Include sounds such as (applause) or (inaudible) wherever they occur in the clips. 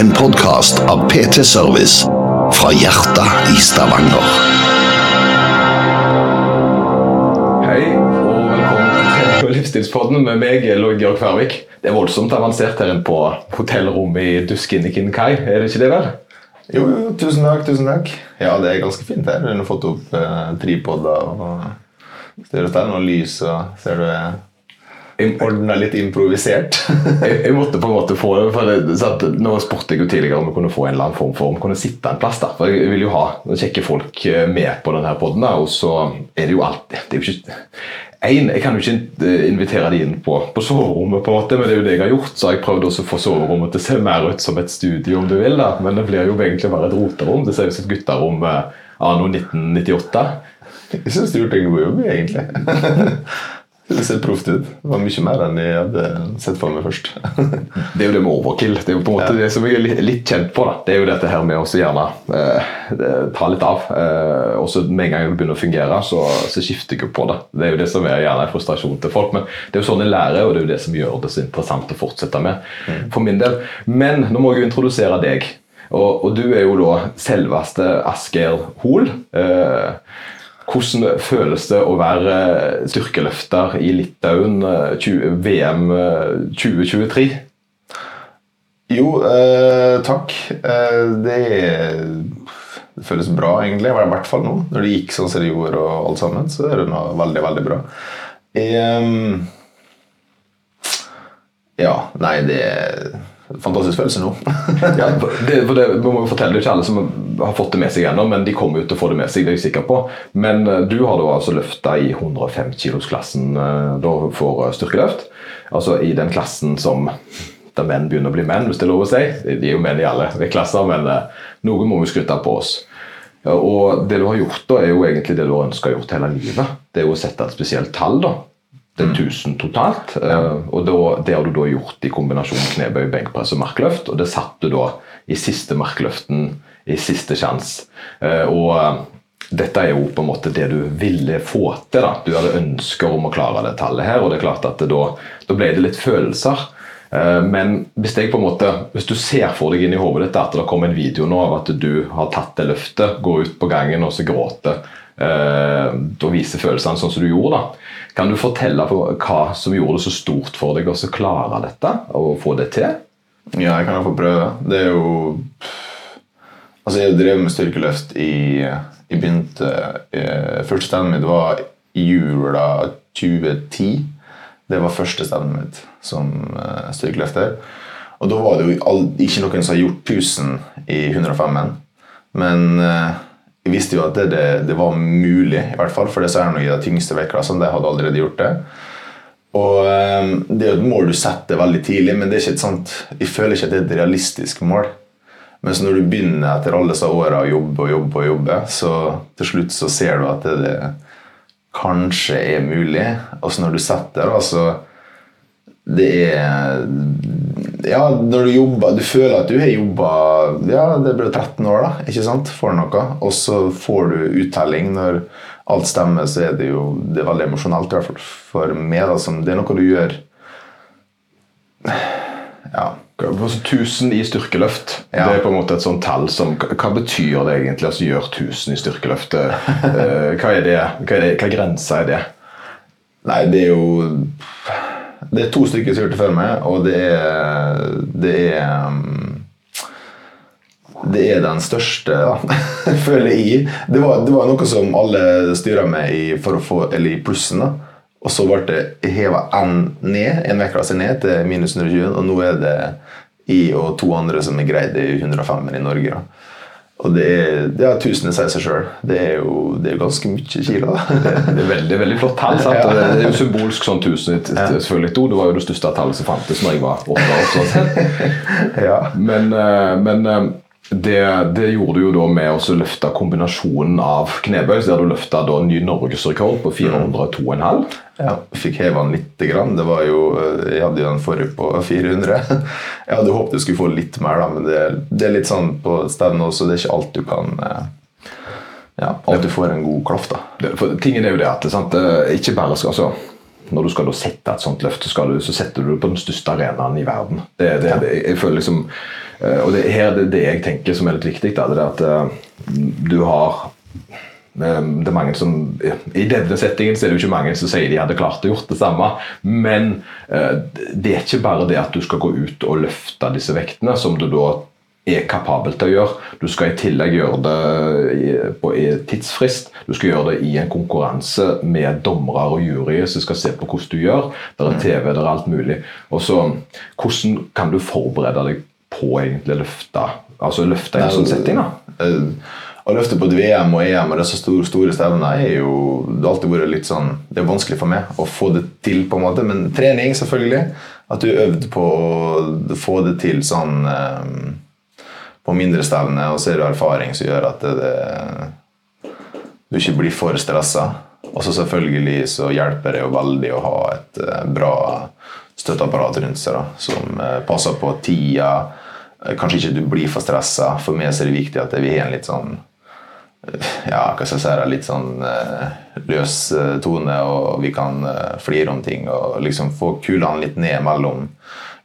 En podkast av PT Service fra hjertet i Stavanger. Hei, og velkommen til Trening- og livsstilspodden med meg, Lloyd Georg Færvik. Det er voldsomt avansert her inne på hotellrommet i Duskinikin Kai, er det ikke det vel? Jo, jo, tusen takk. tusen takk. Ja, det er ganske fint her. Du har fått opp eh, tripoder og styrer og lys, og ser du ordna litt improvisert. (laughs) jeg, jeg måtte på en måte få for det så at Nå spurte jeg jo tidligere om vi kunne få en eller annen form for om vi kunne sitte en plass. da, for Jeg vil jo ha kjekke folk eh, med på denne podden, og så er det jo alltid det er jo ikke en, Jeg kan jo ikke eh, invitere de inn på, på soverommet, på en måte, men det er jo det jeg har gjort. Så har jeg prøvd også å få soverommet til å se mer ut som et studio, om du vil. da, Men det blir jo egentlig bare et roterom. Det ser ut som et gutterom eh, anno 1998. Jeg syns du gjorde en god jobb, egentlig. (laughs) Det ser proft ut. Det var mye mer enn jeg hadde sett for meg først. Det er jo det med overkill. Det er jo på en måte det som jeg er litt, kjent på. da. Det er jo dette her med å gjerne eh, ta litt av. Eh, og så med en gang det begynner å fungere, så, så skifter jeg på det. Det er jo det som er gjerne en frustrasjon til folk. Men det er jo sånn jeg lærer, og det er jo det som gjør det så interessant å fortsette med. For min del. Men nå må jeg jo introdusere deg. Og, og du er jo da selveste Asgeir Hoel. Eh, hvordan føles det å være styrkeløfter i Litauen eh, 20, VM eh, 2023? Jo, eh, takk. Eh, det, det føles bra, egentlig. I hvert fall nå. Når det gikk sånn som det gjorde, og alt sammen, så er det nå veldig, veldig bra. Eh, ja, nei, det fantastisk følelse nå. (laughs) Ja, det, for det, vi må jo fortelle, det ikke alle som har fått det med seg ennå, men de kommer jo til å få det med seg. det er jeg sikker på. Men eh, du har da altså løfta i 105 kilos-klassen eh, for eh, styrkeløft. Altså i den klassen som da menn begynner å bli menn, hvis det er lov å si. De er jo menn i alle (laughs) klasser, men noe må vi skryte på oss. Og det du har gjort, da, er jo egentlig det du har ønska gjort hele livet. Det er jo å sette et spesielt tall. da. Det er 1000 totalt. eh, og da, Det har du da gjort i kombinasjon knebøy, benkpress og markløft. Og det satt du da i siste markløften i siste sjanse. Eh, og eh, dette er jo på en måte det du ville få til. da. Du hadde ønsker om å klare det tallet her, og det er klart at det da, da ble det litt følelser. Men hvis jeg på en måte, hvis du ser for deg inn i hodet ditt at det kommer en video nå av at du har tatt det løftet, går ut på gangen og så gråter eh, og viser følelsene sånn som du gjorde, da. Kan du fortelle hva som gjorde det så stort for deg å klare dette og få det til? Ja, jeg kan iallfall prøve. Det er jo Altså, jeg drev med styrkeløft i Jeg begynte eh, Første stevnet mitt var jula 2010. Det var første stevnet mitt som eh, styrkeløfter. Og da var det jo ikke noen som har gjort 1000 i 105-en. Men eh, jeg visste jo at det, det, det var mulig, i hvert fall. For det er noe i de tyngste vektklassene. jeg hadde allerede gjort det. Og eh, Det er jo et mål du setter veldig tidlig, men det er ikke et sånt, jeg føler ikke at det er et realistisk mål. Mens når du begynner etter alle disse åra å jobbe og jobbe, og jobbe, så til slutt så ser du at det, det kanskje er mulig. Og så når du setter da, så det er Ja, når du jobber Du føler at du har jobba ja, det ble 13 år da, ikke sant, for noe. Og så får du uttelling. Når alt stemmer, så er det jo det er veldig emosjonelt, i hvert fall for meg. Da, som, det er noe du gjør Ja. Altså, 1000 i styrkeløft, Ja. det er på en måte et sånt tall som Hva betyr det egentlig? altså Gjør 1000 i styrkeløftet? (laughs) Eh, Hva er det? Hva, er det? Hva grensa er det? Nei, det er jo Det er to stykker som har gjort det før meg, og det er Det er um, det er den største, da, (laughs) føler jeg. Det var, det var noe som alle styra med i, for å få, eller i plussen. da. Og så ble det heva én ned, en vektklasse ned til minus 120, og nå er det jeg og to andre som har greid det i 105 i Norge. da. Og det er, det er tusen sier seg sjøl. Det er jo det er ganske mye kilo. (laughs) Det er veldig veldig flott tall. sant? Ja. Det er jo symbolsk sånn 1000 et- et- selvfølgelig. to. Det var jo det største tallet som fantes når jeg var åtte år. sånn (laughs) ja. Men, eh, men eh, det, det gjorde du jo da med å løfte kombinasjonen av knebøy. Så der du løfta ny norgesrekord på 402,5. Ja, fikk heva den litt. Grann. Det var jo, jeg hadde jo den forrige på 400. (laughs) Jeg hadde håpet jeg skulle få litt mer, da, men det, det er litt sånn på stevne også. Det er ikke alt du kan eh, ja, Alt du får en god klaff, da. Det- For tingen er jo det at sant? eh, ikke bare skal altså, Når du skal sette et sånt løft, så, du, så setter du det på den største arenaen i verden. Det, det, det, jeg føler liksom eh, og det her det, det jeg tenker som er litt viktig, da, det er at eh, du har eh, det er mange som, I denne settingen så er det jo ikke mange som sier de hadde klart å gjort det samme. Men eh, det er ikke bare det at du skal gå ut og løfte disse vektene, som du da er kapabel til å gjøre. Du skal i tillegg gjøre det på tidsfrist. Du skal gjøre det i en konkurranse med dommere og juryer som skal se på hvordan du gjør. Det er TV, det er alt mulig. Og så, Hvordan kan du forberede deg på egentlig løfte altså løfte en sånn setting? da? Eh, Å løfte på et VM og EM og disse store, store stevnene er jo det har alltid vært litt sånn Det er vanskelig for meg å få det til, på en måte, men trening, selvfølgelig. At du øvde på å få det til sånn eh, på mindre stevner, og så er det erfaring som gjør at det, det, du ikke blir for stressa. Og så selvfølgelig så hjelper det jo veldig å ha et eh, bra støtteapparat rundt seg, da, som passer på tida. Eh, Kanskje ikke du blir for stressa. For meg så er det viktig at vi har en litt sånn eh, ja, hva skal jeg si, litt sånn eh, løs tone, og vi kan flire om ting og liksom få kulene litt ned mellom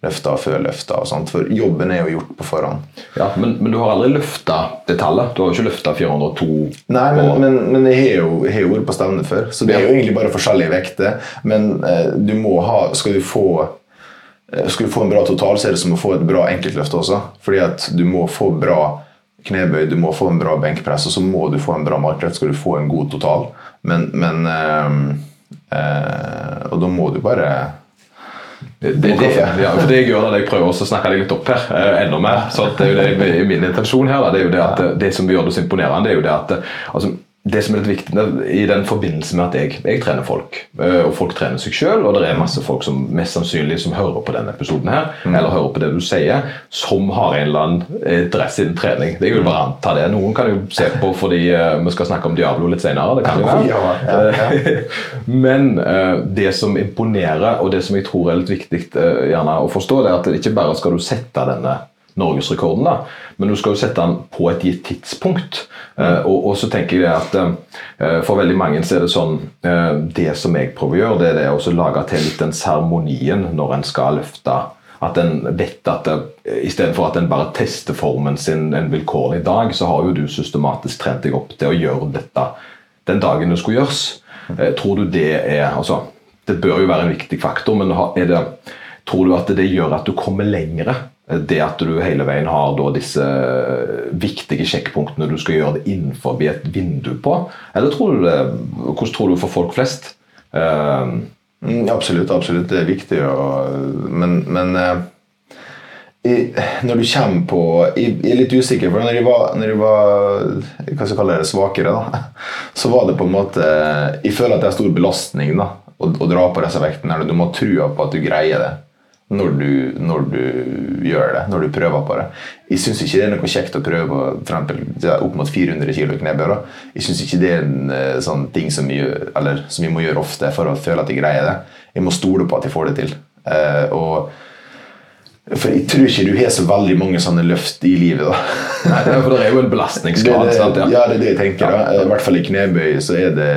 løfta og før løfta. og sånt, For jobben er jo gjort på forhånd. Ja, men, men du har aldri løfta det tallet? Du har jo ikke løfta 402? Nei, men, men, men jeg har jo, jeg har jo vært på stevne før, så det er jo egentlig bare forskjellige vekter. Men eh, du må ha Skal du få skal du få en bra total, så er det som å få et bra enkeltløft også. Fordi at du må få bra knebøy, du må få en bra benkpress, og så må du få en bra markløft skal du få en god total. Men, men øh, øh, Og da må du bare Det, det, det, ja, for det jeg gjør da, jeg prøver også å snakke deg litt opp her, eh, enda mer. Så det er jo det min intensjon her. Da, det er jo det at eh, det som gjør det så imponerende, det er jo det at eh, altså, det som er litt viktig i den forbindelse med at jeg, jeg trener folk, eh, og folk trener seg sjøl, og det er masse folk som mest sannsynlig som hører på denne episoden her, eller hører på det du sier, som har en eller annen interesse innen trening. Det er jo bare å anta det. Noen kan jo se på fordi uh, vi skal snakke om Diablo litt senere. Det kan jo være. (laughs) Men uh, det som imponerer, og det som jeg tror er litt viktig uh, gjerne å forstå, det er at ikke bare skal du sette denne norgesrekorden, da, men du skal jo sette den på et gitt tidspunkt. Eh, og, og så tenker jeg at eh, for veldig mange så er det sånn eh, Det som jeg prøver å gjøre, det er det å lage til litt den seremonien når en skal løfte. At en vet at det, Istedenfor at en bare tester formen sin en vilkårlig dag, så har jo du systematisk trent deg opp til å gjøre dette den dagen det skulle gjøres. Eh, tror du det er altså, Det bør jo være en viktig faktor, men har- det, tror du at det gjør at du kommer lengre? Eh, Det at du hele veien har disse viktige sjekkpunktene du skal gjøre det innenfor et vindu på? Eller tror du det, hvordan tror du for folk flest? Eh, Mm, absolutt, absolutt. Det er viktig. Og, men men uh, i, når du kommer på Jeg, jeg er litt usikker, for når jeg var, når jeg var hva skal jeg kalle det, svakere, da, (laughs) så var det på en måte Jeg føler at det er stor belastning da, å, å dra på disse vektene. Du må ha trua på at du greier det når du, når du gjør det, når du prøver på det. Jeg syns ikke det er noe kjekt å prøve eksempel, opp mot 400 kg knebøy. Jeg syns ikke det er en eh, sånn ting som gjør, eller, som vi må gjøre ofte for å føle at jeg greier det. Jeg må stole på at jeg får det til. Uh, og for jeg tror ikke du har så veldig mange sånne løft i livet. da. nei, det for det er jo en Det, belastningsgrad. det, sant? ja, det er det jeg tenker. da. I hvert fall i knebøy så er det,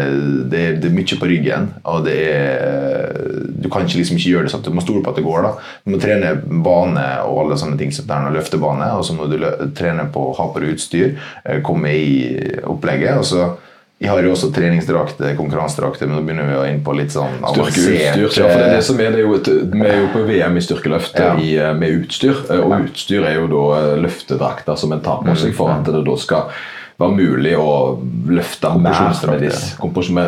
det, det er mye på ryggen. Og det er, du kan ikke liksom ikke gjøre det sånn. Du må stole på at det går. da. Du må trene bane og alle sånne ting som det er noe løftebane. Og så må du trene på å ha på deg utstyr, eh, komme i opplegget. og så jeg har jo også treningsdrakter, konkurransedrakter, men nå begynner vi å inn på litt sånn Styrkeutstyr. Ja, for det er det som er, det er jo et, vi er jo på VM i styrkeløft Ja. i, eh, med utstyr. eh, Og utstyr er jo da eh, løftedrakter som en tar på seg for at det da skal være mulig å løfte mer.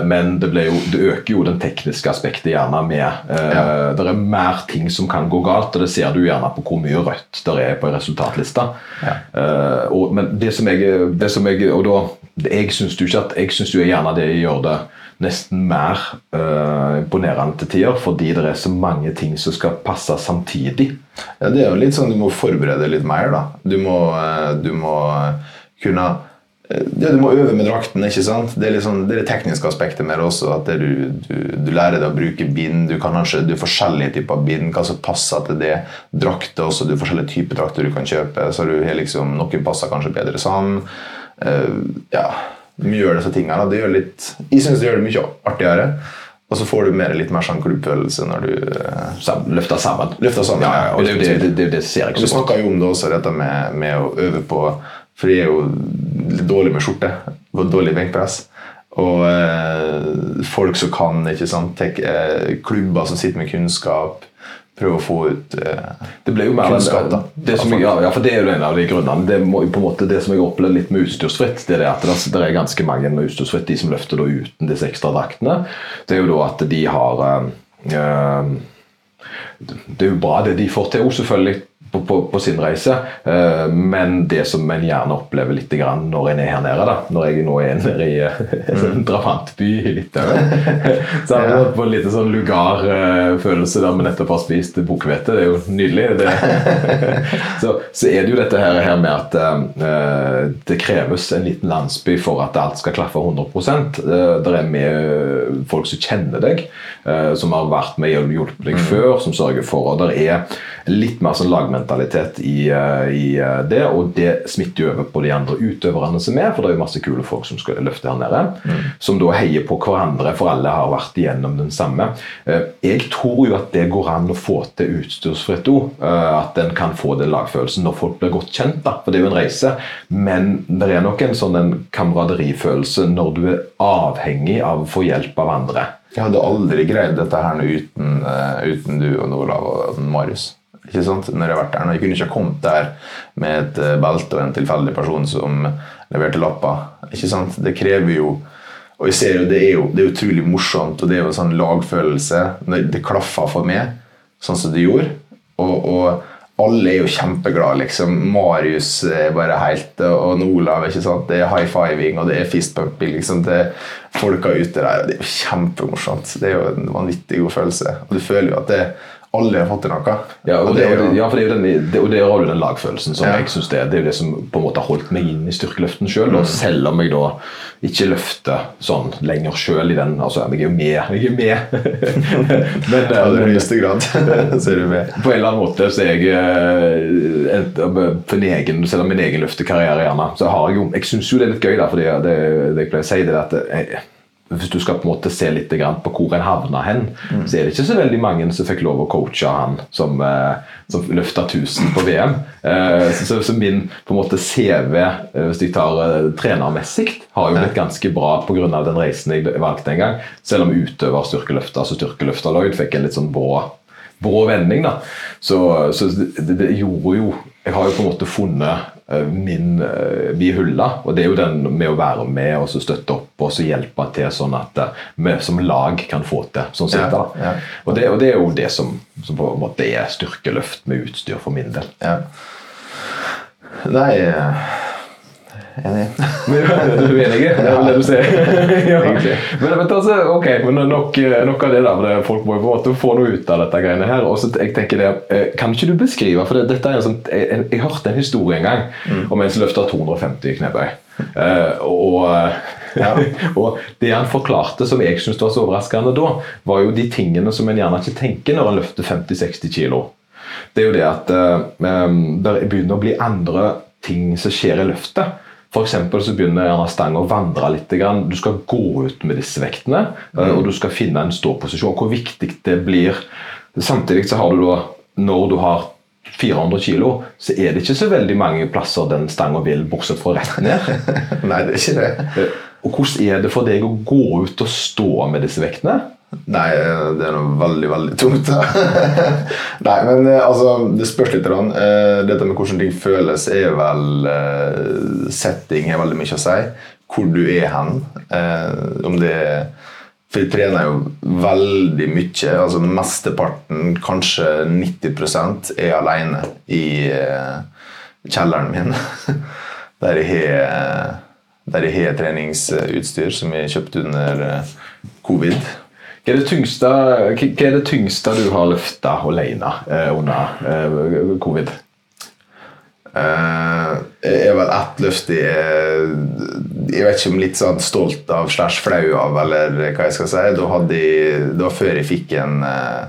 Men det, jo, det øker jo den tekniske aspektet gjerne med. eh, Ja. Det er mer ting som kan gå galt, og det ser du gjerne på hvor mye rødt det er på resultatlista. Eh, og, men det som jeg, det som jeg og da, jeg syns jo ikke at jeg synes jo gjerne det gjør det nesten mer eh, imponerende til tider, fordi det er så mange ting som skal passe samtidig. Ja, det er jo litt sånn du må forberede litt mer, da. Du må, eh, du må eh, kunne ja, Du må øve med drakten, ikke sant? Det er, sånn, det er det tekniske aspektet med det også. At det du, du, du lærer deg å bruke bind. Du kan kanskje, du har forskjellige typer bind, hva som passer til det. Drakter også, du har forskjellige typer drakter du kan kjøpe. Så du har liksom, Noen passer kanskje bedre sammen. Eh, ja, du gjør disse tingene. Det gjør litt, jeg syns det gjør det mye artigere. Og så får du mer, litt mer sånn klubbfølelse når du eh, Sam, løfter sammen. løfter sammen. Ja, ja, og det det, det, det, det ser jeg ikke Du så godt. snakka jo om det også, dette med, med å øve på For jeg er jo litt dårlig med skjorte. Og dårlig benkpress. Og eh, folk som kan, ikke sant. Tek, eh, klubber som sitter med kunnskap. Prøve å få ut eh, Det ble jo mer kunnskap, da. det som, ja, ja, for det er jo en av de grunnene. Det, må, på en måte, det som jeg opplever litt med utstyrsfritt, det er det at det, det er ganske mange med utstyrsfritt, de som løfter da uten disse ekstra draktene. Det er jo da at de har eh, eh, Det er jo bra det de får til, òg, selvfølgelig, på, på, på sin reise. Eh, men det som en gjerne opplever litt grann når en er her nede, da, når jeg nå er nede i eh, en sånn drabantby i Litauen (laughs) Så har jeg vært på en liten sånn lugarfølelse der vi nettopp har spist bukhvete. Det er jo nydelig. Det. (laughs) så, så er det jo dette her, her med at eh, det kreves en liten landsby for at alt skal klaffe 100 eh, Det er med folk som kjenner deg, eh, som har vært med og hjulpet deg før, som sørger for og det er litt mer sånn lagmentalitet i, eh, i eh, det, og det smitter jo over på de andre utøverne som er, for det er jo masse kule folk som skal løfte her nede, som da heier på hverandre, for alle har vært igjennom den samme. Eh, Jeg tror jo at det går an å få til utstyrsfritt òg. at en kan få den lagfølelsen når folk blir godt kjent, da, for det er jo en reise, men det er nok en sånn en kameraderifølelse når du er avhengig av å få hjelp av andre. Jeg hadde aldri greid dette her uten, uten du og Olav og Marius. Ikke sant? Når jeg har vært der. Når jeg kunne ikke ha kommet der med et eh, belte og en tilfeldig person som leverte lapper. Ikke sant? Det krever jo Og jeg ser jo, det er jo det er utrolig morsomt, og det er jo en sånn lagfølelse. Det klaffer for meg, sånn som det gjorde. Og, og alle er jo kjempeglade, liksom. Marius er bare helt Og Olav, ikke sant. Det er high fiving, og det er fistpumping, liksom. Det er folka ute der, og det er jo kjempemorsomt. Det er jo en vanvittig god følelse. Og du føler jo at det, alle har fått til noe. Ja, og Og det, er jo- ja, for det er jo den, det, og det har jo den lagfølelsen som Ja. jeg synes det, er- det er jo det som på en måte har holdt meg inn i styrkeløften sjøl. Selv om jeg da ikke løfter sånn lenger sjøl i den Altså, jeg er jo med. Jeg er med. (laughs) men, eh, i høyeste grad. (laughs) så er du med. på en eller annen måte så er jeg eh, for min egen, Selv om min egen løftekarriere, gjerne, så har jeg jo Jeg syns jo det er litt gøy, da, fordi det, det jeg pleier å si, det er at jeg, hvis du skal på en måte se litt på hvor en havna hen, så er det ikke så veldig mange som fikk lov å coache han som, eh, som løfta 1000 på VM. Eh, så, så, så min på en måte CV, eh, hvis jeg tar trenermessig, har jo blitt ganske bra pga. den reisen jeg valgte en gang. Selv om utøver styrkeløfter, altså styrkeløfter Lloyd, fikk en litt sånn brå brå vending. da. Så, så det, det gjorde jo Jeg har jo på en måte funnet eh, min uh, min og det er jo den med å være med og så støtte opp og så hjelpe til, sånn at eh, vi som lag kan få til sånn sett. Ja, ja. Og, det, og det er jo det som, som på en måte er styrkeløft med utstyr for min del. Ja. Nei eh, (laughs) du er du enig? Det er vel det du sier. (laughs) ja. Men, men altså, ok, men nok, nok av det der. Folk må jo på en måte få noe ut av dette greiene her. Og så jeg tenker det, eh, Kan ikke du beskrive for det, dette er en sånn, jeg, jeg, jeg hørte en historie en gang om en som løfta 250 knebøy. Uh, og, Ja. (laughs) og det han forklarte som jeg syntes var så overraskende da, var jo de tingene som en gjerne ikke tenker når en løfter 50-60 kilo. Det er jo det at eh, det begynner å bli andre ting som skjer i løftet. Eksempel så begynner gjerne stangen å vandre litt. Du skal gå ut med disse vektene, eh, og du skal finne en ståposisjon. Hvor viktig det blir. Samtidig så har du da, når du har 400 kilo, så er det ikke så veldig mange plasser den stanga vil, bortsett fra rett ned. (laughs) Nei, det er ikke det. Eh, Og hvordan er det for deg å gå ut og stå med disse vektene? Nei, det er noe veldig, veldig tungt. (laughs) Nei, men eh, altså, det spørs litt. Rann. Eh, Dette med hvordan ting føles, er vel eh, Setting har veldig mye å si. Hvor du er hen. Om det er For jeg trener jo veldig mye. altså Mesteparten, kanskje 90% er alene i kjelleren min. (laughs) Der jeg har der jeg har treningsutstyr som jeg kjøpte under covid. Hva er tyngste, hva er det tyngste du har løfta alene eh, under eh, covid? Eh, jeg er vel ett løft jeg Jeg vet ikke om litt sånn stolt av slash flau av, eller hva jeg skal si. Da hadde jeg, var før jeg fikk en, eh,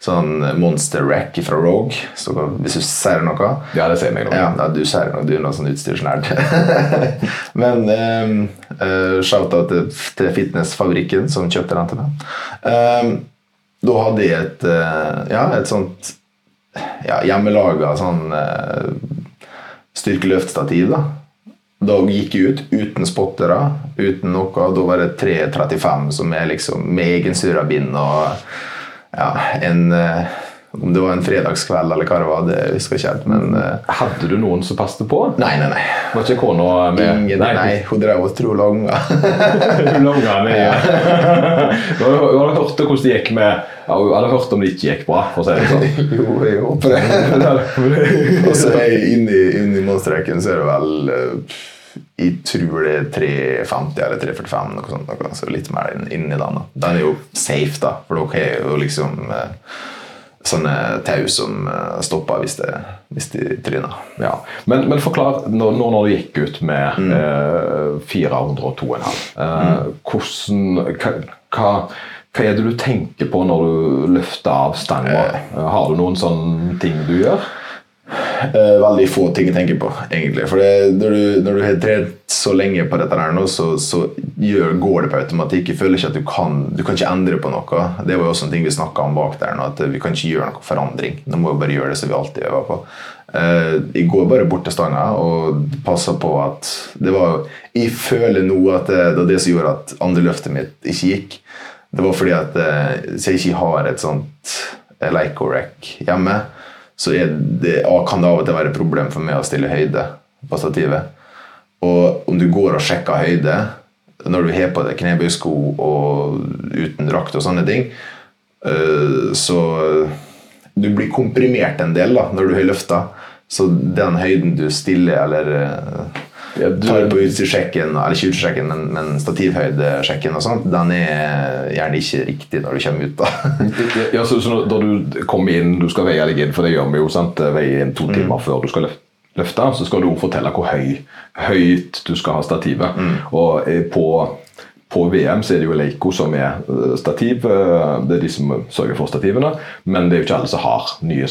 sånn monster rack fra Rogue. Så hvis du ser noe Ja, det ser meg ja, du ser noe, du er noe sånn utstyrsnerd. (laughs) Men um, uh, shout-out til, Fitnessfabrikken som kjøpte den til meg. Um, da hadde jeg et, uh, ja, et sånt ja, hjemmelaga sånn uh, styrkeløftstativ. da. Da gikk jeg ut uten spottere, uten noe. Da var det 335 som er liksom med egen bind og ja, en uh, Om det var en fredagskveld eller hva det var, det husker jeg ikke helt, men uh, Hadde du noen som passet på? Nei, nei, nei. Var ikke kona med? Ingen, nei, hun drev og tro unger. (laughs) Hun med. (laughs) Du hadde du har hørt hvordan det gikk med ja, Hun hadde hørt om det ikke gikk bra, for å si det sånn. (laughs) jo, jeg håper det. Og så inni, inni monsterrekken, så er det vel eh, Jeg tror det er 350 eller 345, noe sånt. Noe, så litt mer inn- inni den. da. Den er jo safe, da, for dere har jo liksom eh, sånne tau som eh, stopper hvis, det, hvis de tryner. Ja. Men, men forklar, nå når, når du gikk ut med Mm. eh, 402,5 eh, hvordan hva, hva, hva er det du tenker på når du løfter av stanga? Eh, har du noen sånne ting du gjør? Eh, veldig få ting jeg tenker på, egentlig. For det, når, du, når du har trent så lenge på dette her nå, så, så gjør, går det på automatikk. Jeg føler ikke at du kan du kan ikke endre på noe. Det var jo også en ting vi snakka om bak der nå, at vi kan ikke gjøre noe forandring. Nå må vi bare gjøre det som vi alltid øver på. Eh, jeg går bare bort til stanga og passer på at det var Jeg føler nå at det, var det som gjorde at andre løftet mitt ikke gikk. Det var fordi at eh, så jeg ikke har et sånt Leico-rack hjemme, så det, kan det av og til være et problem for meg å stille høyde på stativet. Og om du går og sjekker høyde når du har på deg knebøysko og uten drakt og sånne ting, eh, så du blir komprimert en del da, når du har løfta. Så den høyden du stiller eller eh, Ja, du- tar på utstyrssjekken, eller ikke utstyrssjekken, men, men stativhøydesjekken og sånt, den er gjerne ikke riktig når du kommer ut. da. Ja, så, så Da du kommer inn, du skal veie deg inn, for det gjør vi jo, sant? veie inn to timer før du skal løfte løfte, så skal du fortelle hvor høy, høyt du skal ha stativet. Og eh, på, på VM så er det jo Leico som er eh, stativ, eh, det er de som sørger for stativene, men det er jo ikke alle som har nye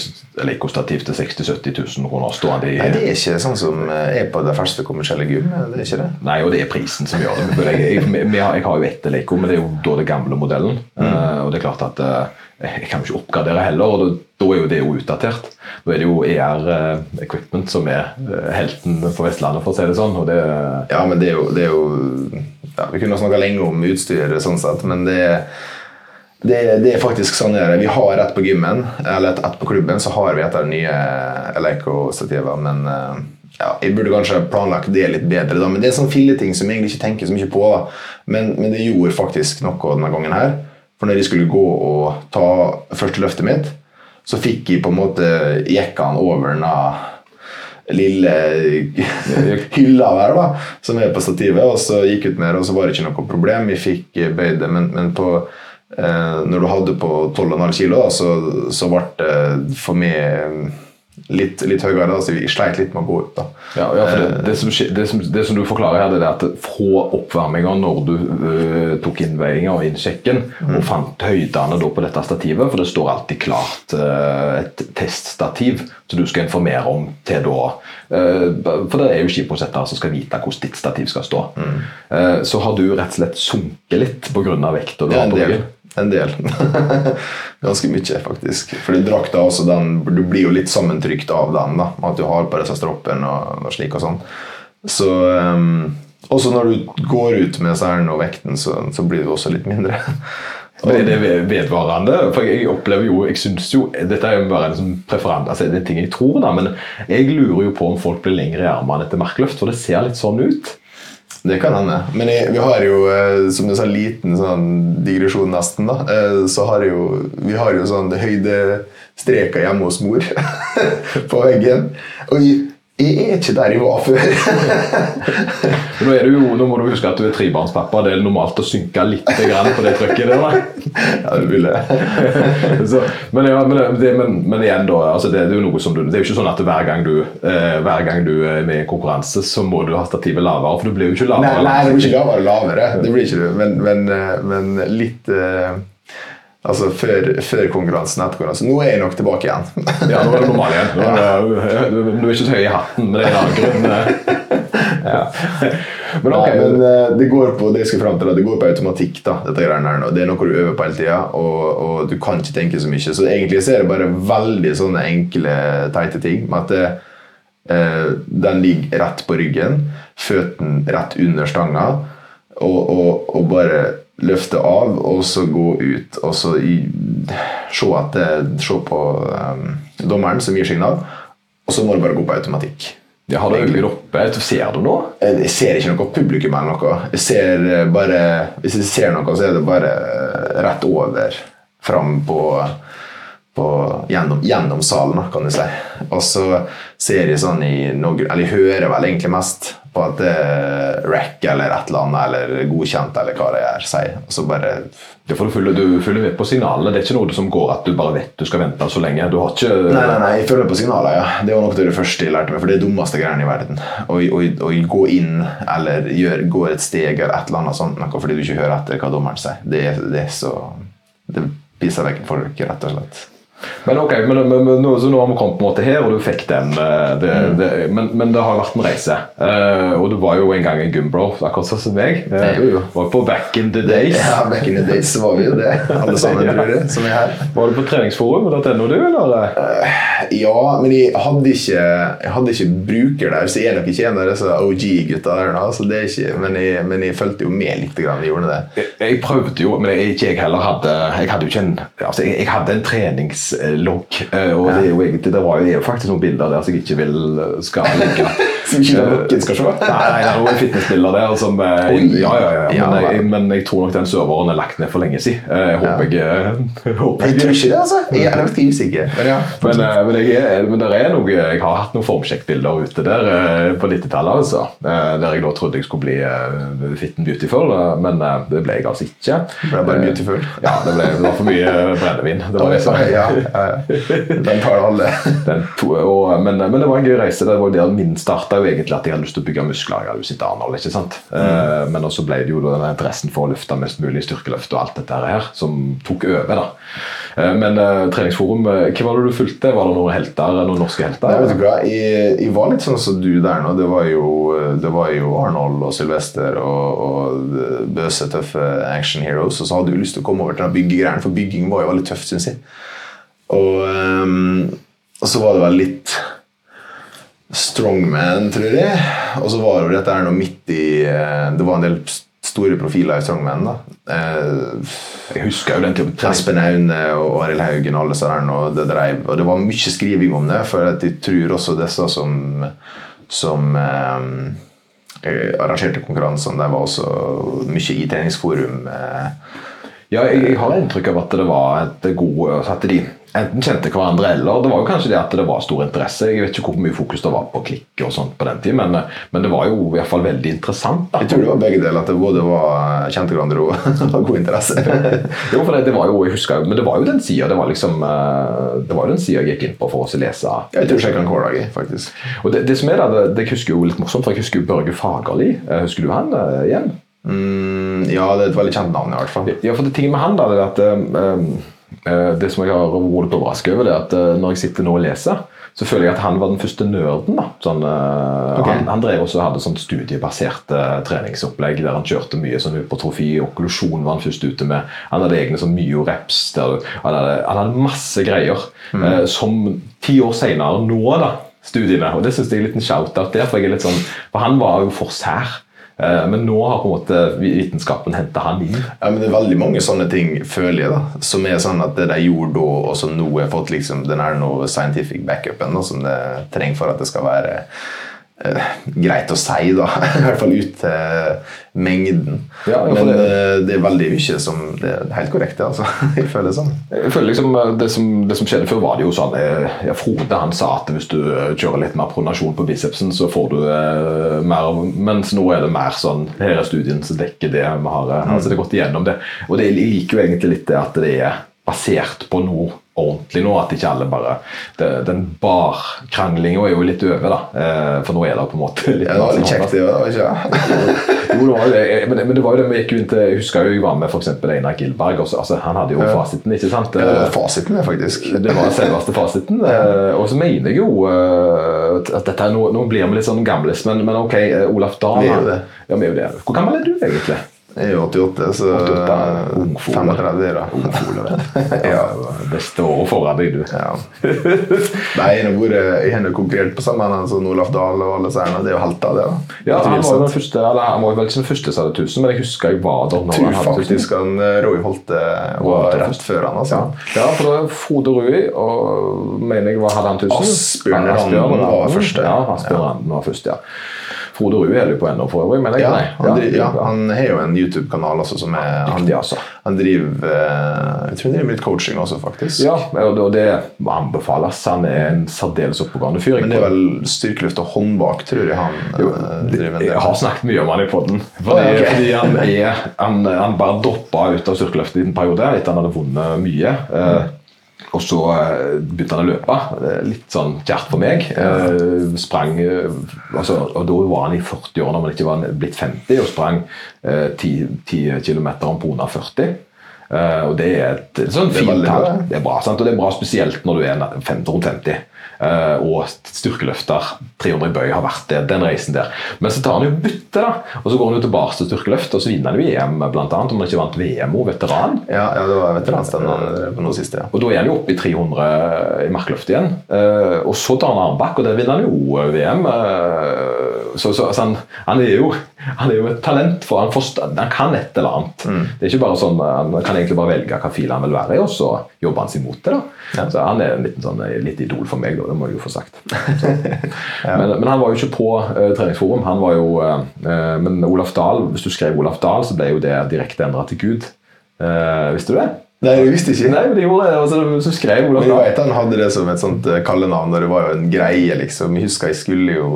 Leico-stativ til 60 000-70 000 kroner stående i Nei, det er ikke sånn som eh, er på de første kommersielle gym. Det er ikke det. Nei, og det er prisen som gjør det. Jeg, jeg, jeg, jeg, har, jo ett Leico, men det er jo da det gamle modellen. Eh, og det er klart at uh, jeg kan jo ikke oppgradere heller, og da, er jo det jo utdatert. Da er det jo ER Equipment som er helten på Vestlandet, for å si det sånn. det Ja, men det er jo, det er jo ja, Vi kunne snakka lenge om utstyr, sånn sett, men det er det, det er faktisk sånn det. Vi har ett på gymmen, eller ett et på klubben, så har vi et av de nye Eleiko-stativene. Men eh, ja, jeg burde kanskje planlagt det litt bedre. Da. Men det er sånn filleting som jeg egentlig ikke tenker så mye på. Men, men det gjorde faktisk noe denne gangen her. For når jeg skulle gå og ta første løftet mitt, så fikk jeg på en måte jekkene over denne lille (laughs) hylla der da, som er på stativet, og så gikk ut med det, og så var det ikke noe problem. Vi fikk eh, bøyd det, men, men på, eh, når du hadde på 12,5 kilo, da, så, så ble det for meg litt, litt høyere. Da, så vi sleit litt med å gå ut. da. Ja, ja, for det, det, som, det, som, det som du forklarer her, det er at fra oppvarminga når du uh, tok innveiinga og innsjekken, og fant høydene da på dette stativet, for det står alltid klart uh, et teststativ som du skal informere om til da Uh, For det er jo skipåsettere som skal vite hvordan ditt stativ skal stå. Eh, så har du rett og slett sunket litt pga. vekta du har på ryggen. En del. (laughs) Ganske mye, faktisk. Fordi drakta også, den, du blir jo litt sammentrykt av den. da, At du har på deg stroppen og, og slik og sånn. Så um, Også når du går ut med særen og vekten, så, så blir du også litt mindre. (laughs) Men er det vedvarende? For jeg opplever jo, jeg synes jo, Dette er jo bare en sånn preferanse, altså det er ting jeg tror, da, men jeg lurer jo på om folk blir lengre i armene etter markløft, for det ser litt sånn ut. Det kan hende. Men jeg, vi har jo, eh, som du sa, liten sånn digresjon nesten, da. eh, Så har jeg jo Vi har jo sånn høydestreker hjemme hos mor (laughs) på veggen. Og jeg, jeg er ikke der jeg var før. (laughs) Nå, du jo, nå må du huske at du er trebarnspappa. Det er normalt å synke litt på det trykket der. (laughs) ja, du vil. (laughs) Så, men, ja, men, det, men, men igjen, da. Altså det, det er jo noe som du, det er jo ikke sånn at hver gang du, eh, hver gang du er med i konkurranse, så må du ha stativet lavere, for du blir jo ikke lavere. nei, det blir ikke lavere lavere. Det blir ikke. Men, men, eh, men litt eh, Altså før, før konkurransen etter konkurransen. Nå er jeg nok tilbake igjen. Ja, nå er det normal igjen. Er (laughs) du, du er ikke så høy i hatten, men det er en annen grunn. Ja. (laughs) Men okay. Nei, men eh, det går på det jeg skal frem til, det går på automatikk. da, dette greiene her nå. Det er noe du øver på hele tida, og, og du kan ikke tenke så mye. Så egentlig så er det bare veldig sånne enkle, teite ting. med at det, eh, den ligger rett på ryggen, føttene rett under stanga, og, og, og bare løfte av, og så gå ut. Og så i, se, at det, se på um, dommeren som gir signal, og så må det bare gå på automatikk. Ja, har du øynene oppe? Ser du noe? Jeg ser ikke noe publikum eller noe. Jeg ser eh, bare, hvis jeg ser noe, så er det bare eh, rett over. Fram på, på gjennom, gjennom salen, kan du si. Og så ser jeg sånn i noen Eller jeg hører vel egentlig mest på at det er rack eller et eller annet, eller godkjent, eller hva det er, sier. Og så bare det får du følger, du følger med på signalene. Det er ikke noe som går at du bare vet du skal vente så lenge. Du har ikke Nei, nei, nei, jeg følger på signaler, ja. Det var noe av det første jeg lærte meg, for det er det dummeste greiene i verden. Å gå inn eller gjør, gå et steg eller et eller annet sånt fordi du ikke hører etter hva dommeren sier. Det, det er så Det pisser vekk folk, rett og slett. Men ok, men, men, men så nå har vi kommet på en måte her, og du fikk den. eh, Det, Mm. det, men, men det har vært en reise. Uh, og du var jo en gang en gymbro, akkurat sånn som meg. Uh, jo. var på back in the days. Ja, back in the days var vi jo det, alle sammen, tror jeg, som er her. Var du på treningsforum.no, du, eller? Ja, men jeg hadde ikke, jeg hadde ikke bruker der, så jeg er nok ikke en av disse OG-gutta der nå. Så det er ikke, men, jeg, men jeg fulgte jo med litt, grann, jeg gjorde det. Jeg, jeg prøvde jo, men jeg, ikke jeg heller hadde Jeg hadde jo ikke en altså jeg, jeg hadde en treningslogg. Eh, Og det, er jo egentlig, det var jo, faktisk noen bilder der som jeg ikke vil eh, skal ligge. (laughs) Som ikke noen skal se. Nei, nei, det er noen fitnessbilder der som eh. Ja, ja, ja. Ja, Men, jeg, men jeg tror nok den serveren er lagt ned for lenge siden. (laughs) Jeg håper jeg, håper Jeg jeg tror ikke det, altså. Jeg er ganske usikker. Men ja. men, men, jeg, men der er noe, jeg har hatt noen formsjekkbilder ute der på 90-tallet. Altså, der jeg da trodde jeg skulle bli fit and beautiful, men det ble jeg altså ikke. Det Ble bare beautiful. Ja, det, ble, det var for mye brennevin. Det var det som ja. Den tar alle. den to, og, men, men det var en gøy reise. Det var der Min starta jo egentlig at jeg hadde lyst til å bygge muskler. Jeg hadde jo sett Arnold, ikke sant? Eh, men også ble det jo denne interessen for å løfte mest mulig styrkeløft og alt dette her som tok over. da. Eh, men uh, treningsforum, hva var det du fulgte? Var det noen helter, noen norske helter? Nei, vet du hva? Jeg, jeg var litt sånn som du der nå. Det var jo, det var jo Arnold og Sylvester og, og bøse, tøffe action heroes. Og så hadde du lyst til å komme over til den byggegreiene, for bygging var jo veldig tøft, syns jeg. Og, um, og så var det vel litt strongman, tror jeg. Og så var det dette her nå midt i eh, Det var en del store profiler i strongman. da. Eh, Jeg husker jo den typen Espen Aune og Arild Haugen og alle der nå, det drev, og det var mye skriving om det, for jeg tror også disse som, som eh, arrangerte konkurransene, de var også mye i treningsforum. Ja, jeg, jeg har inntrykk av at det var et god At de enten kjente hverandre, eller det var jo kanskje det at det var stor interesse. Jeg vet ikke hvor mye fokus det var på klikk og sånt på den tid, men, men det var jo i hvert fall veldig interessant. da. jeg tror det var begge deler, at det både var kjente hverandre og (laughs) var god interesse. (laughs) Jo, for det, det var jo, jeg husker, jo, men det var jo den sida det var liksom, eh, det var jo den siden jeg gikk inn på for å lese. Jeg tror den hver faktisk. Og det, det som er da, det, det husker jo litt morsomt, for jeg husker jo Børge Fagerli. Eh, Husker du han eh, igjen? Mm, ja, det er et veldig kjent navn, i hvert fall. Ja, for det ting med han da, det er at eh, Det som jeg har vært litt overrasket over, det er at eh, når jeg sitter nå og leser, så føler jeg at han var den første nerden. da. Sånn, eh, Ok. han, han drev også og hadde sånn studiebasert uh, treningsopplegg der han kjørte mye sånn hypotrofi. Okklusjon var han først ute med. Han hadde egne sånn myo-reps. Han han hadde masse greier eh, som ti år seinere nå, da, studiene. Og det syns jeg er en liten shout-out der, for jeg er litt sånn, for han var jo for sær. Eh, Men nå har på en måte vitenskapen henta han inn. Ja, men Det er veldig mange sånne ting, føler jeg, da, som er sånn at det de gjorde da, og som nå har fått liksom, den er noe scientific backupen da, som det trenger for at det skal være greit å si, da. (laughs) I hvert fall ut til mengden. Ja, men det- eh, det er veldig mye som Det er helt korrekt, altså. (laughs) Jeg føler det sånn. Jeg føler liksom eh, det som, det som skjedde før, var det jo sånn eh, ja, Frode han sa at hvis du eh, kjører litt mer pronasjon på bicepsen, så får du eh, mer av Mens nå er det mer sånn Her er studien som dekker det vi har. eh, altså Det er gått igjennom det. Og det, jeg liker jo egentlig litt det at det er basert på noe ordentlig nå. At ikke alle bare det, Den barkranglinga er jo litt over, da. Eh, for nå er det på en måte litt Ja, det var litt kjekt, det òg, ikke jo, det var det. Men, men det var jo det vi gikk jo inn til Jeg husker jo jeg var med f.eks. Einar Gilberg. Også, altså, han hadde jo fasiten, ikke sant? Ja, det var fasiten, det, faktisk. Det var selveste fasiten. Eh, Og så mener jeg jo eh, at dette noe, Nå blir vi litt sånn gamlis, men, men ok, eh, Olaf Dahl. Ja. Hvor gammel er du egentlig? Jeg er jo 88, så 88, ungfole. 35 er det. (laughs) Ja, beste står foran deg, du. Ja. Nei, jeg har konkurrert på sammen med han som Olaf Dahl og alle særne. Det er jo helter, det. da. Ja, han var jo den første, eller han var vel ikke den første som hadde 1000, men jeg husker jeg var der når tror hadde 1000. faktisk han eh, Roy Holte Var rett før han. altså. Ja. ja, for det var Frode Rui og mener jeg var, hadde han 1000. Asbjørn Randen var første. Ja, Asbjørn Randen var først, ja. Frode Rue er du på ennå for øvrig, men jeg, Ja, nei. han, driver, ja, han har jo en YouTube-kanal også som er han, Dyktig, altså. han driver eh, Jeg tror han driver litt coaching også, faktisk. Ja, og det- det anbefales. Han er en særdeles oppegående fyr. Men det er vel styrkeløft og håndbak, tror jeg han jo, driver med. Jeg har snakket mye om han i podden. Fordi, oh, ja, ok. fordi han, er, han, han bare droppa ut av styrkeløftet i en periode etter han hadde vunnet mye. Eh, og så eh, begynte han å løpe. Litt sånn kjært for meg. Eh, sprang eh, altså, og Da var han i 40 år Når han ikke var blitt 50, og sprang eh, 10, 10 km på under 40. Eh, og det er et, sånn fint tall. Det er bra, sant? og det er bra spesielt når du er 50 rundt 50. eh, og styrkeløfter, 300 i bøy, har vært det, den reisen der. Men så tar han jo bytte, da. Og så går han jo tilbake til styrkeløft, og så vinner han jo EM, annet, om han ikke vant VM og veteran. Ja, ja, det var veteranstevne på nå sist, ja. Og da er han jo oppe i 300 i markløft igjen. Eh, og så tar han armbakk, og der vinner han jo VM. Eh, så så altså han, han, er jo, han er jo et talent, for han, forstår, han kan et eller annet. Det er ikke bare sånn, Han kan egentlig bare velge hvilken fil han vil være i, og så jobber han seg mot det. da. Så Han er litt, sånn, litt idol for meg, da, det må jeg jo få sagt. (laughs) ja. men, men han var jo ikke på uh, treningsforum. han var jo, uh, Men Olaf Dahl, hvis du skrev Olaf Dahl, så ble jo det direkte endra til Gud. Uh, visste du det? Nei, jeg visste ikke. Nei, men det gjorde det. Altså, så skrev Olaf Men jeg Dahl. vet han hadde det som et sånt eh, kallenavn, og det var jo en greie, liksom. Jeg husker jeg skulle jo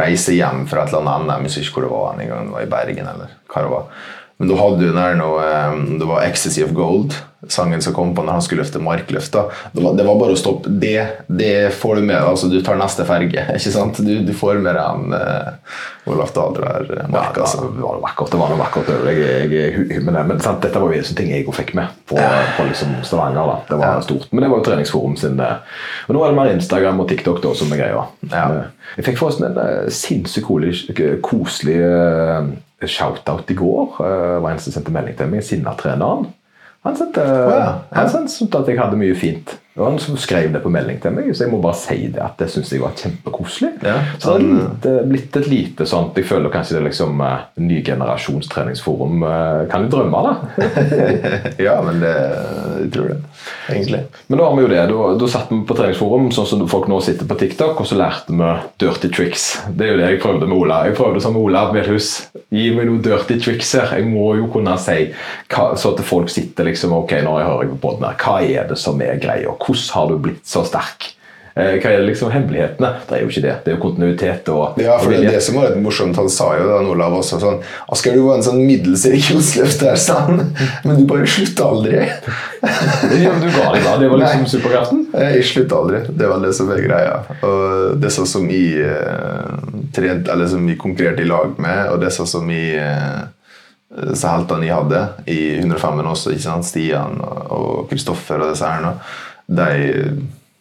reise hjem fra et eller annet NM, jeg husker ikke hvor det var en gang, det var i Bergen eller hva det var. Men da hadde jo der noe, eh, det var 'Ecstasy of Gold', sangen som kom på når han skulle løfte markløft. Det var, det var bare å stoppe. Det, det får du med altså Du tar neste ferge. ikke sant? Du, du får med deg han uh, Olaf Dahl der Mark, Ja, det altså. var, det var noe vakkert. det var noe vakkert jeg. Jeg, jeg, men, men sant, dette var jo en sånn ting jeg fikk med på, på liksom Stavanger. da. Det var Ja. stort. Men det var jo treningsforum sin. Men Og nå er det mer Instagram og TikTok da, som er greia. Ja. Eh, Jeg fikk forresten en eh, sinnssykt koselig, koselig eh, shout-out i går. Uh, var en som sendte melding til meg, Sinna-treneren. Han sendte, ja. Ja. han syntes at jeg hadde mye fint. Det var han som skrev det på melding til meg, så jeg må bare si det at det syns jeg var kjempekoselig. Ja, så det er han- blitt et lite sånt Jeg føler kanskje det er liksom eh, ny generasjons treningsforum eh, kan jo drømme, da. (laughs) ja, men det jeg tror det, egentlig. Men da har vi jo det. Da, da satt vi på treningsforum, sånn som folk nå sitter på TikTok, og så lærte vi dirty tricks. Det er jo det jeg prøvde med Ola. Jeg prøvde som Ola Melhus. Gi meg noen dirty tricks her. Jeg må jo kunne si hva, så at folk sitter liksom Ok, nå hører jeg på podden her. Hva er det som er greia? Hvordan har du blitt så sterk? Eh, Hva er liksom hemmelighetene? Det er jo ikke det. Det er jo kontinuitet og Ja, for det er det som var litt morsomt. Han sa jo da, Olav også sånn Asker, du var en sånn middels der, sa han. Men du bare slutta aldri. Ja, men du ga deg da. Det var liksom Nei. superkraften. Jeg slutta aldri. Det var det som var greia. Og det sånn som jeg eh, trent, eller som vi konkurrerte i lag med, og det sånn som jeg disse så heltene jeg hadde i 105-en også, ikke sant? Stian og Kristoffer og disse her nå, de,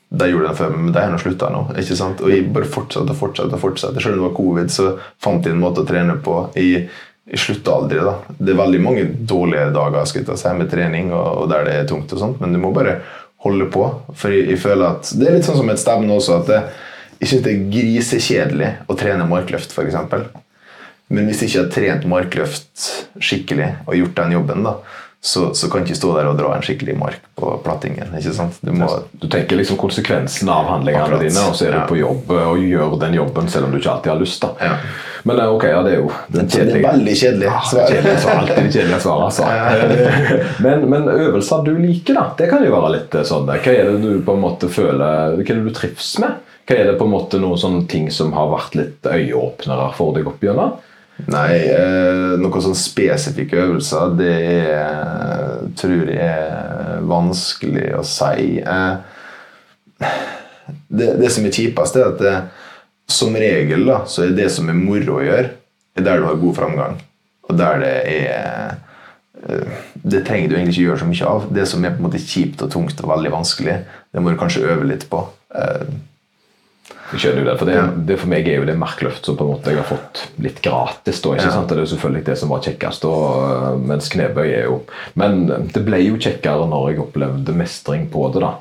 de gjorde det før, men de har nå slutta nå. ikke sant? Og jeg bare fortsatte og fortsatte. fortsatte. Selv om det var covid, så fant jeg en måte å trene på. Jeg, slutta aldri. da. Det er veldig mange dårlige dager skal jeg si, med trening og, og der det er tungt, og sånt, men du må bare holde på. For jeg, jeg føler at Det er litt sånn som et stevne også, at det, jeg syns det er grisekjedelig å trene markløft, f.eks. Men hvis jeg ikke har trent markløft skikkelig og gjort den jobben, da, så, så kan du ikke stå der og dra en skikkelig mark på plattingen. ikke sant? Du må, Du tenker liksom konsekvensen av handlingene Akkurat. dine, og så er du Ja. på jobb eh, og gjør den jobben selv om du ikke alltid har lyst. da. Ja. Men eh, ok, ja, det er jo den det er veldig kjedelig. Ja, Så- det kjedelige svar, alltid det kjedelige svaret, altså. (laughs) Men, men øvelser du liker, da, det kan jo være litt eh, sånn. Hva er det du på en måte føler, hva er det du trives med? Hva er det på en måte noen sånne ting som har vært litt øyeåpnere for deg opp igjennom? Nei, eh, noen sånn spesifikke øvelser, det er, tror jeg er vanskelig å si. Eh, det, det som er kjipest, er at det, som regel da, så er det som er moro å gjøre, er der du har god framgang. Og der det er eh, Det trenger du egentlig ikke gjøre så mye av. Det som er på en måte kjipt og tungt og veldig vanskelig, det må du kanskje øve litt på. Eh, Jeg skjønner jo det, for det, Ja. det for meg er jo det markløft som på en måte jeg har fått litt gratis. da, ikke Ja. sant? Det er jo selvfølgelig det som var kjekkest, da, mens knebøy er jo Men det ble jo kjekkere når jeg opplevde mestring på det. da.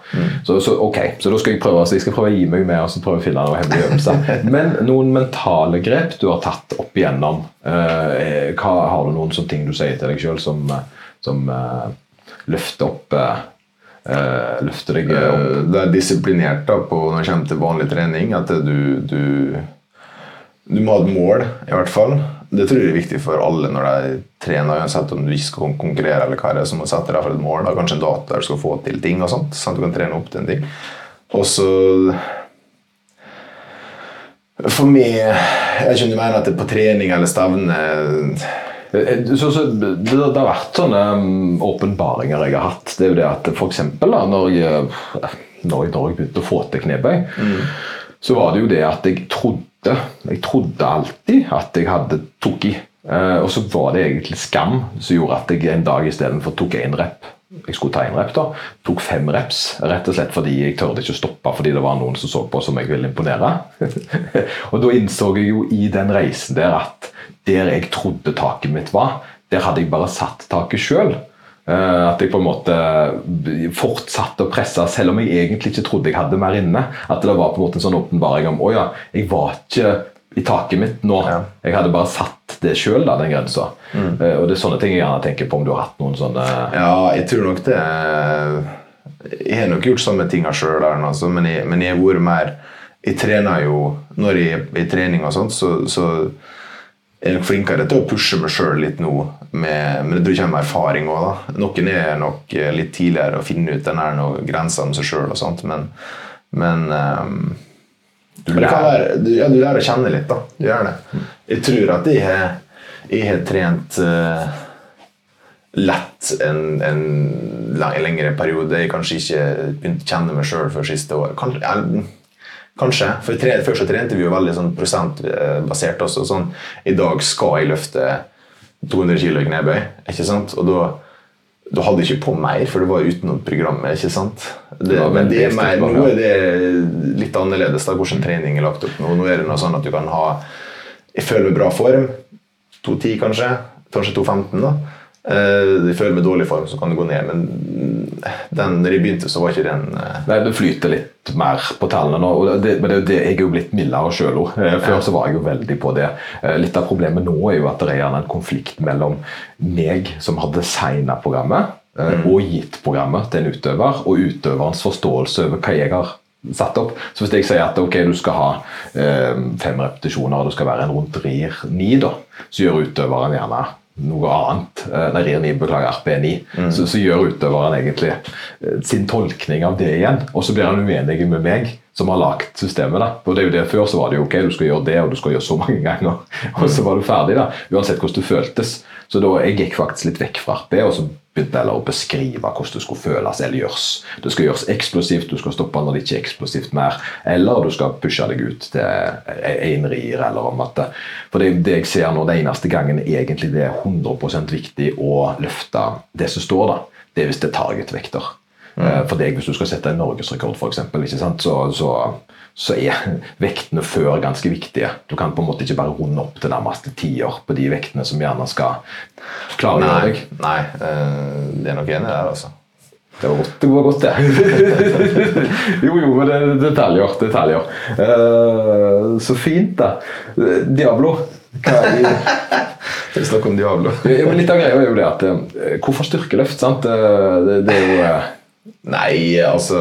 Så, så ok, så da skal jeg prøve altså, jeg skal prøve å gi meg med og så prøve å finne noen hemmelige øvelser. (laughs) Men noen mentale grep du har tatt opp igjennom, eh, hva, har du noen sånne ting du sier til deg sjøl som, eh, som eh, løfter opp eh, eh, løfte deg opp Eh, er disiplinert da på når det kommer til vanlig trening. At du, du, du må ha et mål, i hvert fall. Det tror jeg er viktig for alle når de trener. Uansett om du ikke skal konkurrere, eller hva det er, så må du sette deg for et mål. Da. Kanskje en dato der du skal få til ting. og sånt, sånn at du kan trene opp til en ting. Og så For meg Jeg skjønner mener at det på trening eller stevne Eh, Så, så, det, det har vært sånne um, åpenbaringer jeg har hatt. Det er jo det at for eksempel da, når jeg, når jeg, når jeg begynte å få til knebøy, så var det jo det at jeg trodde Jeg trodde alltid at jeg hadde tok i. Eh, og så var det egentlig skam som gjorde at jeg en dag istedenfor tok én rep jeg skulle ta en rep da, tok fem reps, rett og slett fordi jeg tørde ikke å stoppe fordi det var noen som så på som jeg ville imponere. (laughs) og da innså jeg jo i den reisen der at der jeg trodde taket mitt var, der hadde jeg bare satt taket sjøl. At jeg på en måte fortsatte å presse, selv om jeg egentlig ikke trodde jeg hadde mer inne. At det var på en måte en sånn åpenbaring om å ja, jeg var ikke i taket mitt nå. Ja. Jeg hadde bare satt det sjøl, den grensa. Eh, Og det er sånne ting jeg gjerne tenker på om du har hatt noen sånne Ja, jeg tror nok det Jeg har nok gjort samme tinga sjøl, altså, men, jeg- men jeg har vært mer Jeg trener jo Når jeg er i trening og sånt, så, så er jeg nok flinkere til å pushe meg sjøl litt nå. Med, men jeg tror jeg kommer med erfaring òg. Noen er nok eh, litt tidligere å finne ut den grensa med seg sjøl og sånt, men, men ehm, Du lærer. du, ja, du lærer å kjenne litt, da. Du gjør det. Jeg tror at jeg har, jeg har trent uh, lett en, en en lengre periode. Jeg kanskje ikke begynte å kjenne meg sjøl før siste år. Kanskje, jeg, kanskje. For tre, før så trente vi jo veldig sånn prosentbasert også. Sånn, I dag skal jeg løfte 200 kg i knebøy, ikke sant? Og da da hadde ikke på mer, for det var utenom programmet. ikke sant? Det, men det er mer, nå er det litt annerledes da, hvordan trening er lagt opp nå. Nå er det noe sånn at du kan ha Jeg føler bra form. 2.10 kanskje. Kanskje 2.15. da. Eh, Jeg føler meg i dårlig form, så kan det gå ned. Men den, når jeg begynte, så var ikke den eh, Nei, Det flyter litt mer på tallene nå. og det, men det, det, Jeg er jo blitt mildere sjøl òg. Før så var jeg jo veldig på det. Eh, Litt av problemet nå er jo at det er gjerne en konflikt mellom meg, som har designa programmet, mm. og gitt programmet til en utøver, og utøverens forståelse over hva jeg har satt opp. Så hvis jeg sier at ok, du skal ha eh, fem repetisjoner, og det skal være en rundt RIR 9, da, så gjør utøveren gjerne noe annet. Eh, Nei, RIR 9, beklager, RP9. Så, så gjør utøveren egentlig eh, sin tolkning av det igjen, og så blir han uenig med meg som har lagd systemet. da. Og det er jo det Før så var det jo ok, du skal gjøre det, og du skal gjøre så mange ganger, (laughs) og så var du ferdig. da, Uansett hvordan du føltes. Så da jeg gikk faktisk litt vekk fra RP, og så begynte jeg å beskrive hvordan det skulle føles eller gjøres. Det skal gjøres eksplosivt, du skal stoppe når det ikke er eksplosivt mer, eller du skal pushe deg ut til en rir, eller om at For det, det jeg ser nå, det eneste gangen egentlig det er 100% viktig å løfte det som står, da, det er hvis det er targetvekter. Eh, For deg, hvis du skal sette en norgesrekord, sant? Så, så, så er vektene før ganske viktige. Du kan på en måte ikke bare runde opp til nærmeste tiår på de vektene som gjerne skal klare Nei, deg. nei eh, det er nok enig der, altså. Det var godt, det. var godt det. (laughs) jo, jo, men det er detaljer. detaljer. Eh, så fint, da. Diablo. Hva er, (laughs) Snakk om Diablo. ja, men litt av greia er jo det at Hvorfor styrkeløft? sant? Det, det er jo Nei, altså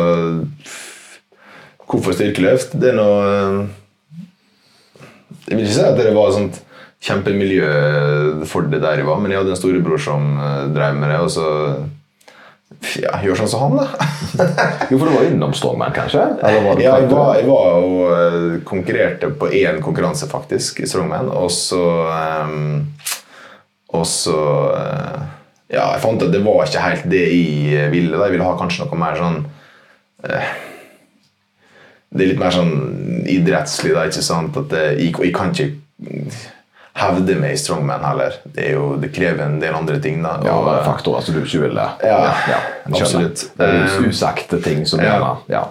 Hvorfor styrkeløft? Det er noe Jeg vil ikke si at det var sånt kjempemiljø for det der jeg var, men jeg hadde en storebror som eh, drev med det, og så ja, gjør sånn som han, da. Jo, for du var innom Strongman, kanskje? Eller var du Ja, jeg var, jeg var og eh, konkurrerte på én konkurranse, faktisk, i Strongman. Og så um, Og så eh, Ja, jeg fant at det var ikke helt det jeg ville. da Jeg ville ha kanskje noe mer sånn eh, Det er litt mer sånn idrettslig, da, ikke sant? At det, jeg, jeg kan ikke hevde meg i Strongman heller. Det, jo, det krever en del andre ting, da. Ja, Og, er faktorer som du ikke ville Ja, ja, ja absolutt. Um, ting som ja. det. ja.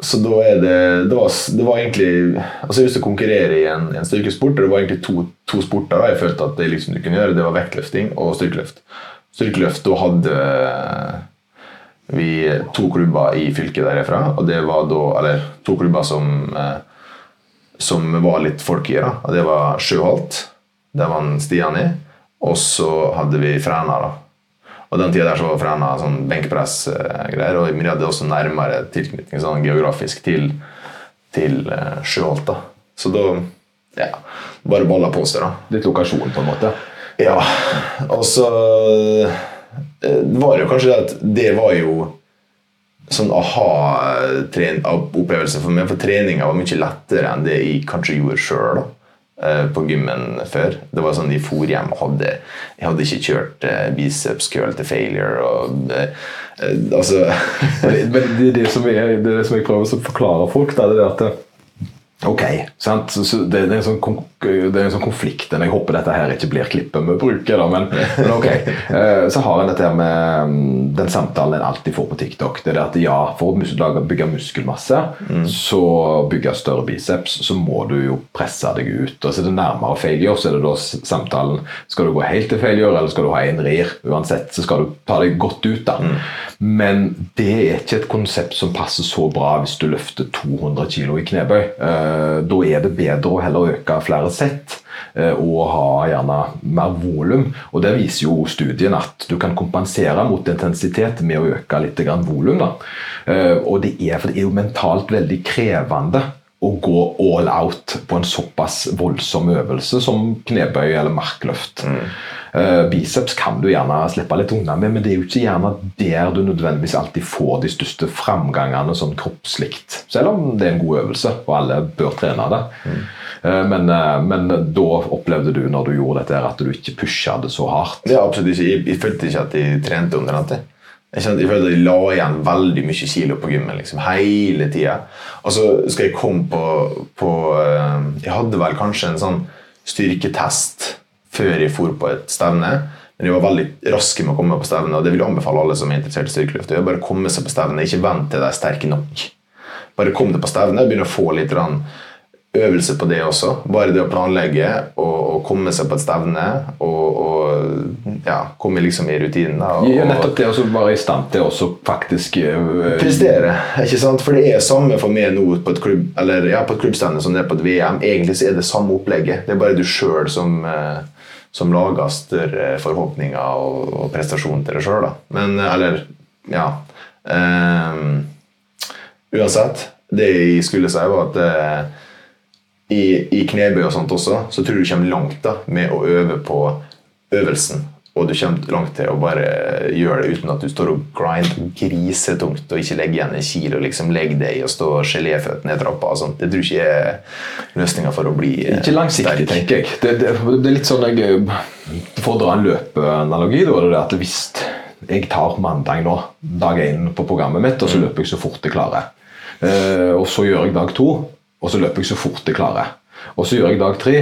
Så da er det Det var, det var egentlig Altså Jeg har lyst til å konkurrere i en, en styrkesport. og Det var egentlig to, to sporter da jeg følte at det liksom du kunne gjøre. Det var vektløfting og styrkeløft. Styrkeløft, da hadde vi to klubber i fylket der er. Og det var da Eller to klubber som eh, som var litt folk i. da. Og det var Sjøholt. Der var Stian i. Og så hadde vi Fræna. da. Og den tida der så var Fræna sånn benkpress-greier. Og vi hadde også nærmere tilknytning sånn geografisk til, til eh, Sjøholt. da. Så da ja, bare balla på seg, da. Litt lokasjon, på en måte. Ja, og så eh, var det jo kanskje det at det var jo sånn aha-opplevelse for meg, for treninga var mye lettere enn det jeg kanskje gjorde sjøl på gymmen før. Det var sånn De for hjem og hadde Jeg hadde ikke kjørt eh, biceps curl til failure og eh, eh, Altså (laughs) Men det, det, som er, det, som jeg prøver å forklare folk, det er det at Ok, sant? Så, så det, det, er en sånn, det er en sånn konflikt. Jeg håper dette her ikke blir klippet vi bruker, da, men, men ok. (laughs) Eh, Så har en dette her med mm, den samtalen en alltid får på TikTok. Det er det at ja, For å bygge muskelmasse, så bygge større biceps, så må du jo presse deg ut. og Så er det nærmere failure, så er det da samtalen Skal du gå helt til failure, eller skal du ha en rir? Uansett så skal du ta deg godt ut. da. Men det er ikke et konsept som passer så bra hvis du løfter 200 kg i knebøy. Eh, da er det bedre å heller øke flere sett eh, og ha gjerne mer volum. Og Der viser jo studien at du kan kompensere mot intensitet med å øke litt volum. Eh, og det er, for det er jo mentalt veldig krevende å gå all out på en såpass voldsom øvelse som knebøy eller markløft. Eh, biceps kan du gjerne slippe litt unna med, men det er jo ikke gjerne der du nødvendigvis alltid får de største framgangene sånn kroppslikt. Selv om det er en god øvelse, og alle bør trene det. Eh, men, eh, men da opplevde du når du gjorde dette at du ikke pusha det så hardt. Er absolutt ikke. Jeg, jeg følte ikke at jeg trente under dette. Jeg, kjente, jeg følte at jeg la igjen veldig mye kilo på gymmen liksom, hele tida. Og så skal jeg komme på, på Jeg hadde vel kanskje en sånn styrketest før jeg for på et stevne. Men jeg var veldig raske med å komme på stevne, og det vil jeg anbefale alle som er interessert i styrkeløft. Bare komme seg på stevne, ikke vent til de er sterke nok. Bare kom deg på stevne og begynne å få litt øvelse på det også. Bare det å planlegge og, og komme seg på et stevne og, og ja, komme liksom i rutinen. og- Ja, nettopp det å være i stand til å faktisk øh, prestere. ikke sant? For det er samme for meg nå på et klubb eller ja, på et klubbstevne som det er på et VM. Egentlig så er det samme opplegget. Det er bare du sjøl som, eh, som lager større forhåpninger og, og prestasjon til deg sjøl. Men eh, eller ja. Um, uansett, det jeg skulle si, var at uh, i, i knebøy og sånt også, så tror jeg du kommer langt da, med å øve på øvelsen. Og du kommer langt til å bare gjøre det uten at du står og grinder grisetungt og ikke legger igjen en kilo. liksom Legg deg og stå geléføtt ned trappa. og sånt. Det tror jeg ikke er løsninga for å bli sterk. Ikke langsiktig, tenker jeg. Det, det, det er litt sånn jeg, For å dra en løpeanalogi, da er det at hvis jeg tar mandag nå, dag én på programmet mitt, og så løper jeg så fort jeg klarer. Eh, og så gjør jeg dag to, og så løper jeg så fort jeg klarer. Og så gjør jeg dag tre,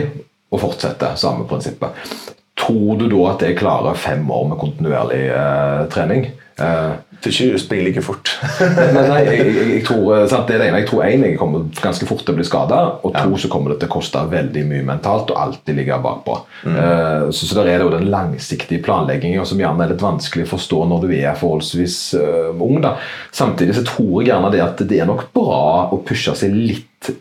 og fortsetter. Samme prinsippet. Tror du da at jeg klarer fem år med kontinuerlig eh, trening? Eh, tror ikke du like fort. nei, nei, jeg, jeg, jeg tror, eh, sant, det er det ene. Jeg tror en, jeg kommer ganske fort til å bli skada, og to, så kommer det til å koste veldig mye mentalt og alltid ligge bakpå. Eh, så, så der er det jo den langsiktige planleggingen som gjerne er litt vanskelig å forstå når du er forholdsvis uh, ung. da. Samtidig så tror jeg gjerne det at det er nok bra å pushe seg litt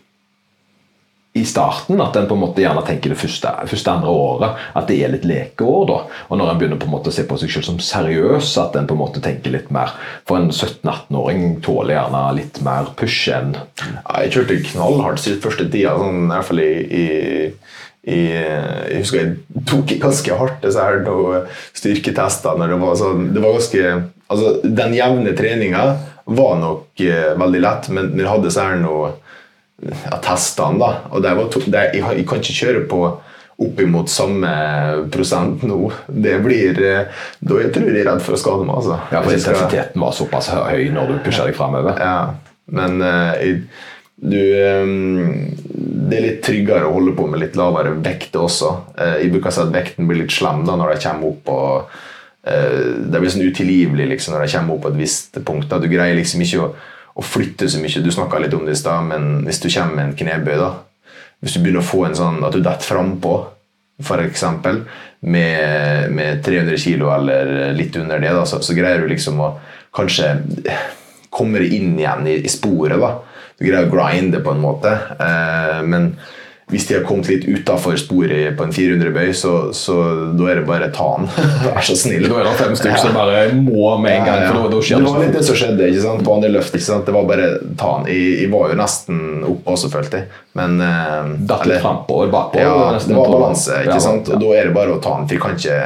i starten at en på en måte gjerne tenker det første, første andre året at det er litt lekeår. da, Og når en begynner på en måte å se på seg selv som seriøs, at en på en måte tenker litt mer For en 17-18-åring tåler gjerne litt mer push enn Ja, jeg kjørte knallhardt siden første tida, sånn, i hvert fall i, i, Jeg husker jeg tok ganske hardt disse her styrketester. når Det var sånn, det var ganske, altså Den jevne treninga var nok eh, veldig lett, men vi hadde så her noe ja, testene, da. Og det var to, det, jeg, jeg kan ikke kjøre på oppimot samme prosent nå. Det blir eh, Da jeg tror jeg er redd for å skade meg. altså. Ja, for intensiteten var såpass høy når du pusha deg framover. Ja, men uh, jeg- du um, Det er litt tryggere å holde på med litt lavere vekt også. Uh, jeg bruker å si at vekten blir litt slem da når de kommer opp på uh, Det blir sånn utilgivelig liksom, når de kommer opp på et visst punkt. Da. Du greier liksom ikke å, å flytte så mye. Du snakka litt om det i stad, men hvis du kommer med en knebøy, da Hvis du begynner å få en sånn at du detter frampå, f.eks. Med, med 300 kg eller litt under det, da, så, så greier du liksom å kanskje komme inn igjen i, i sporet. da. Du greier å grinde på en måte. Eh, men hvis de har kommet litt utafor sporet på en 400-bøy, så, så da er det bare ta den. (laughs) Vær så snill. Da er det fem stykker som bare må med en gang. Ja, ja. det var litt det som skjedde ikke sant? på andre løft. Ikke sant? Det var bare ta den. Jeg, jeg var jo nesten oppe også, følte jeg. Men eh, Datt litt frampå og bakpå. Ja, det var balanse, ikke sant? ja. Og da er det bare å ta den. For jeg kan ikke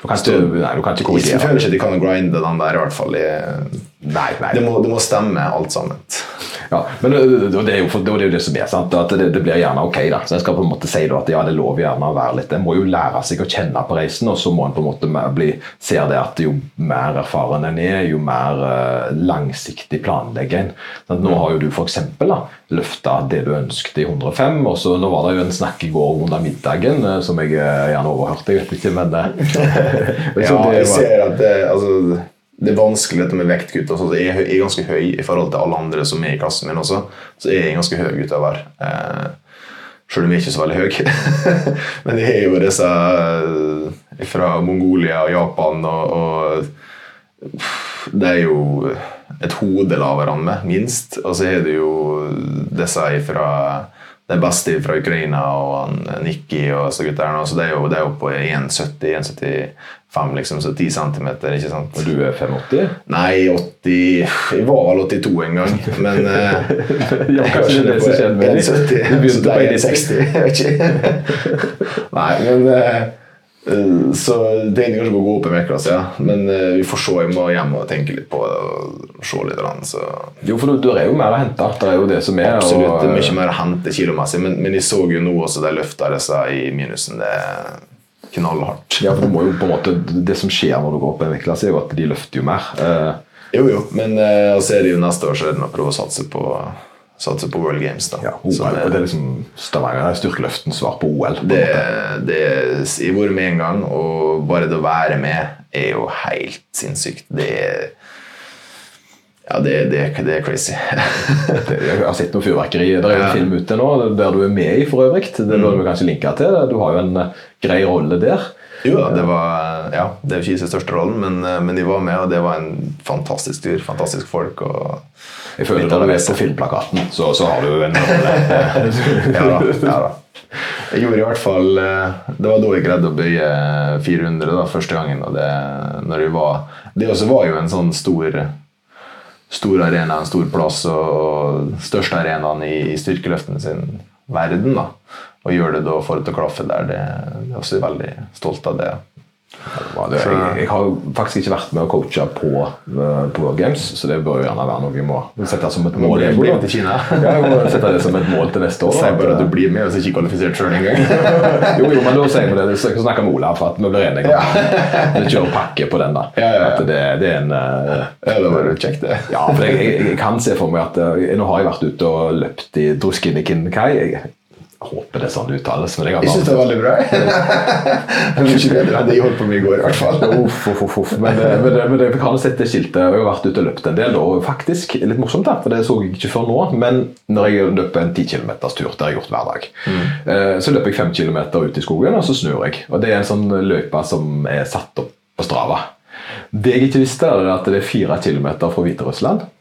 Du kan ikke, nei, du kan ikke Jeg føler ikke at jeg kan grinde den der, i hvert fall. Jeg, Nei, nei. det, må, det må stemme, alt sammen. Ja, men det, det, er jo, for, det er jo det som er sant, at det, det blir gjerne ok. da, så Jeg skal på en måte si da, at ja, det er lov gjerne å være litt En må jo lære seg å kjenne på reisen, og så må en på en måte bli, ser det at jo mer erfaren en er, jo mer uh, langsiktig planlegger en. Sånn, nå har jo du f.eks. løfta det du ønsket i 105, og så nå var det jo en snakk i går under middagen som jeg gjerne overhørte, jeg vet ikke, men (laughs) Ja, jeg ser at det, altså, det er vanskelig dette med vektkutt. Altså, jeg, er ganske høy i forhold til alle andre som er i klassen min også. Så jeg er ganske høy utover. Eh, Selv om jeg ikke er så veldig høy. (laughs) Men jeg er jo disse eh, fra Mongolia og Japan og, og Det er jo et hode lavere enn meg, minst. Og så er det jo disse fra den beste fra Ukraina og Nikki og så gutta her. Så det er jo, det er jo på 1,70-1,75, liksom, så 10 cm, ikke sant? Og du er 5,80? Nei, 80 Jeg var vel 82 en gang, men eh, (laughs) Ja, kanskje det som skjedde med deg. Du begynte på det er 1,60. 1,60. Jeg vet ikke. (laughs) Nei, men uh, Så det er kanskje på å gå opp en vekklasse, ja. Men uh, vi får se. Jeg må hjem og tenke litt på det og se litt. annet, Så Jo, for du, er jo mer å hente. Det er jo det som er. absolutt og- det er mye mer å hente kilomessig. Men, men jeg så jo nå også de løfta disse i minusen. Det er knallhardt. Ja, for må jo på en måte, Det som skjer når du går opp en vektklasse, er jo at de løfter jo mer. Eh, Jo, jo. Men eh, og så er det jo neste år så er det å prøve å satse på, satse på World Games. da. ja, OL, Som og det er liksom Stavanger er styrkeløftens svar på OL. på Det, det, jeg har vært med en gang, og bare det å være med er jo helt sinnssykt. Det er Ja, det, det, det er crazy. (laughs) Jeg har sett noe fyrverkeri. Det er jo en film ute nå der du er med i, for øvrig. Det bør du kanskje linke til. Du har jo en eh, grei rolle der. jo da, det var Ja, det er ikke den største rollen, men, eh, men de var med, og det var en fantastisk tur. Fantastisk folk. og Jeg føler Når du er på filmplakaten, så, så har du en (laughs) rolle. ja da, ja da. Jeg gjorde i hvert fall eh, Det var da jeg greide å bøye 400 da, første gangen. Og det, når jeg var, det også var jo en sånn stor Stor arena, en stor plass og største arenaen i, i styrkeløften sin verden. da Og gjøre det da for å klaffe der, det, det er også veldig stolt av det. Det, jeg, jeg har faktisk ikke vært med å coache på, eh, på World Games, så det bør jo gjerne være noe vi må sette som et mål. bli- med til Kina. (laughs) Ja, jeg må sette det som et mål til neste år. Si bare at du blir med, hvis jeg ikke kvalifisert sjøl engang. (laughs) jo, jo, men da sier vi det. Så snakker med Olav for at vi blir enige. Vi kjører pakke på den. da. Ja, ja, ja. Det, det er en uh, Ja, det var jo kjekt, det. Ja, for jeg, jeg, jeg kan se for meg at uh, Nå har jeg vært ute og løpt i Druskinikin kai. Jeg håper det er sånn uttales. Men jeg Jeg syns det er veldig bra. Jeg mye bedre enn det jeg holdt på med i går, i hvert fall. Uff, uff, uff. Men, eh, men, det- men jeg kan sette skiltet. Jeg har vært ute og løpt en del, og faktisk litt morsomt, da, for det så jeg ikke før nå. Men når jeg løper en 10 km tur, det har jeg gjort hver dag, mm. så løper jeg 5 km ut i skogen, og så snur jeg. Og Det er en sånn løype som er satt opp på Strava. Det jeg ikke visste, er at det er 4 km fra Hviterussland Eh,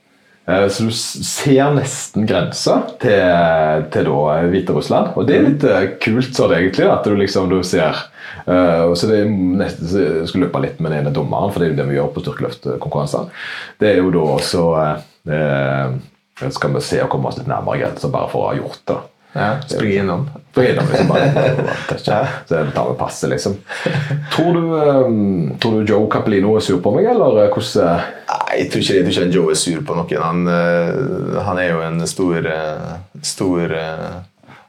Så du ser nesten grensa til, til da Hviterussland. Og det er litt kult kult sånn egentlig, at du liksom du ser uh, så det nesten, så Jeg skulle løpe litt med den ene dommeren, for det er jo det vi gjør på styrkeløftkonkurranser. Det er jo da også uh, eh, Skal vi se å komme oss litt nærmere grensa bare for å ha gjort det. Ja, Springe innom. Innom, liksom, bare, (laughs) bare. Så jeg tar med passet, liksom. Tror du, um, tror du Joe Capellino er sur på meg, eller eh, hvordan eh, Nei, jeg tror ikke, jeg tror ikke Joe er sur på noen. Han, eh, han er jo en stor, stor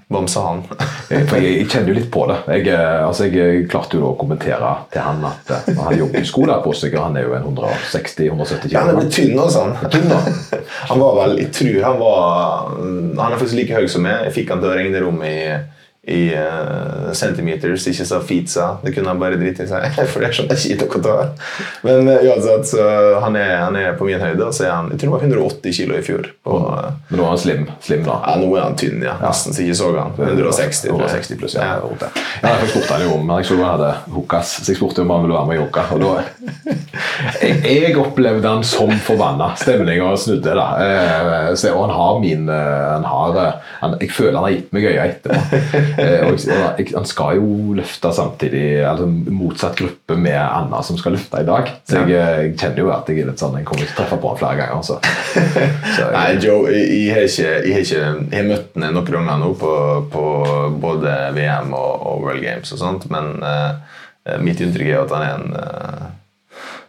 bamse, han. (laughs) Eh, jeg, jeg kjenner jo litt på det. Jeg, eh, altså jeg klarte jo å kommentere til han at eh, han har joggesko på seg, og han er jo en 160-170 Ja, han er kg. blitt tynn. Tynn, da. (laughs) Han var vel, jeg tror han var Han er faktisk like høy som meg. Jeg fikk han til å regne rom i, i uh, centimeters, ikke så feet, Det kunne han bare driti i seg, (laughs) for det er sånn det noe å ta. Men uh, uansett, så han er, han er på min høyde, og så er han Jeg tror han var 180 kilo i fjor. På, uh, Men nå er han slim, slim da. ja, nå er han tynn, ja. Nesten så ikke så han. 160. jeg. 160 pluss, ja. Ja. Ja, jeg spurte han jo om jeg hadde hookas, så jeg spurte om han ville være med i hooka. Og da, (laughs) jeg, jeg opplevde han som forbanna. Stemninga snudde. da. Eh, så, og han har min eh, han har, eh, han, Jeg føler han har gitt meg øya etterpå. (laughs) Eh, og han skal jo løfte samtidig, altså motsatt gruppe med Anna som skal løfte i dag. Så jeg, eh, jeg kjenner jo at jeg er litt sånn, jeg kommer ikke til å treffe på han flere ganger. Så. Så jeg, Nei, Joe, jeg, har ikke, jeg, har ikke, jeg har møtt ham noen ganger nå på, på både VM og, og World Games og sånt, men uh, mitt inntrykk er at han er en eh,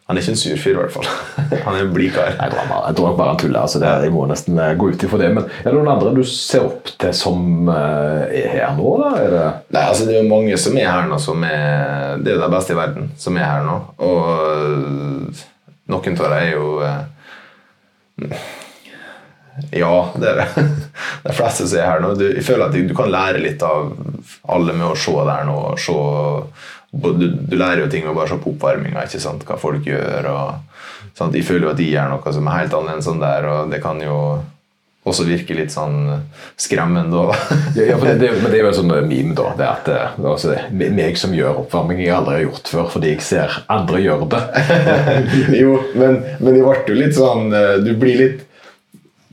Han er ikke en sur fyr, i hvert fall. (laughs) Han er en blid kar. Jeg tror, bare, jeg tror bare han tuller. altså det, Jeg må nesten eh, gå ut ifra det. Men er det noen andre du ser opp til som eh, er her nå, da? Det, Nei, altså Det er jo mange som er her nå, som er Det er jo de beste i verden som er her nå. Og øh, noen av dem er jo Ja, det er det. (laughs) De fleste som er her nå. Du, jeg føler at du, du kan lære litt av alle med å se der nå. og se, du, du lærer jo ting med å bare se på oppvarminga, hva folk gjør. og sant? Jeg føler jo at de gjør noe som er helt annet enn sånn der, og det kan jo også virke litt sånn skremmende. (laughs) ja, ja, men, det, men det er jo en sånn meme, da. Det at det, altså, meg som gjør oppvarming jeg aldri har gjort før, fordi jeg ser andre gjøre det. (laughs) jo, men, men det ble jo litt sånn eh, Du blir litt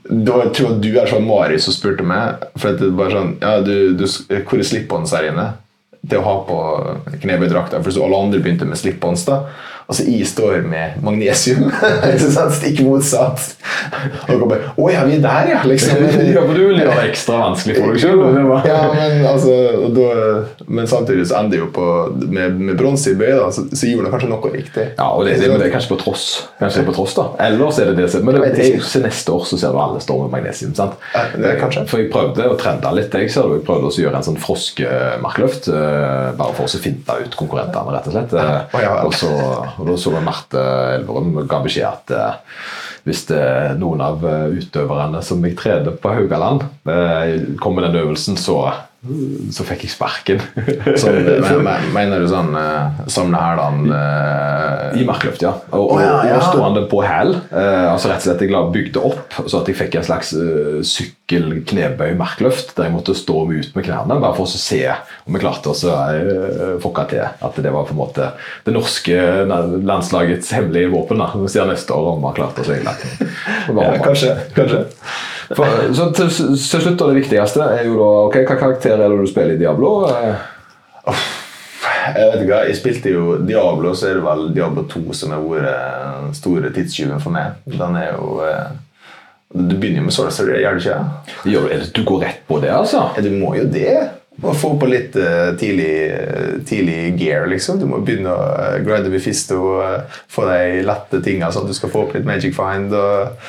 da, Jeg tror at du er sånn Marius som spurte meg. For at det er bare sånn ja, du, du, Hvor er slip-ons her inne? Til å ha på knebøydrakta. For alle andre begynte med slip-ons. da Altså, I står med magnesium. (laughs) Stikk motsatt. Og bare Å ja, vi er der, ja! Liksom. (laughs) ja, for du vil gjøre det ekstra vanskelig for deg sjøl. Ja, men, altså, da, men samtidig så ender det jo på med, med bronse i bøy, da, så, så gjorde det kanskje noe riktig. Ja, og det, det, men det er kanskje på tross. Kanskje det er på tross da. Ellers er det det som Men det, Jeg det, neste år så ser du alle står med magnesium. sant? Ja, det er kanskje. For jeg prøvde å trende litt. Jeg ser du, jeg prøvde også å gjøre en sånn froskemarkløft. eh, Bare for å finte ut konkurrentene, rett og slett. Ja, ja. Og så, og da så jeg Marte Elverum ga beskjed at eh, hvis er noen av eh, utøverne som jeg trener på Haugaland, eh, kom med den øvelsen, så, så fikk jeg sparken. (laughs) Sånn, men- men- mener du sånn som det her, da? I markløft, ja. Og, Å, ja, ja. og stående på hæl. Eh, altså rett og slett Jeg la- bygde opp så at jeg fikk en slags uh, sykkel-knebøy-markløft der jeg måtte stå ut med knærne, bare for å se om jeg klarte å uh, fucke til at det var på en måte det norske landslagets hemmelige våpen. da. Vi ser neste år om vi har klart oss. Ja, kanskje. kanskje. For, så til, til slutt, da, det viktigste er jo da ok, Hva karakter er det du spiller i Diablo? Eh, Jeg vet ikke jeg spilte jo Diablo, så er det vel Diablo 2 som har vært den store tidstyven for meg. Den er jo eh, Du begynner jo med Sorcerer, gjør du ikke? det, du går rett på det, altså? Du må jo det. Må få på litt uh, tidlig, eh, tidlig gear, liksom. Du må begynne å uh, grinde Befisto og eh, få de lette tinga, sånn at du skal få opp litt Magic Find. Og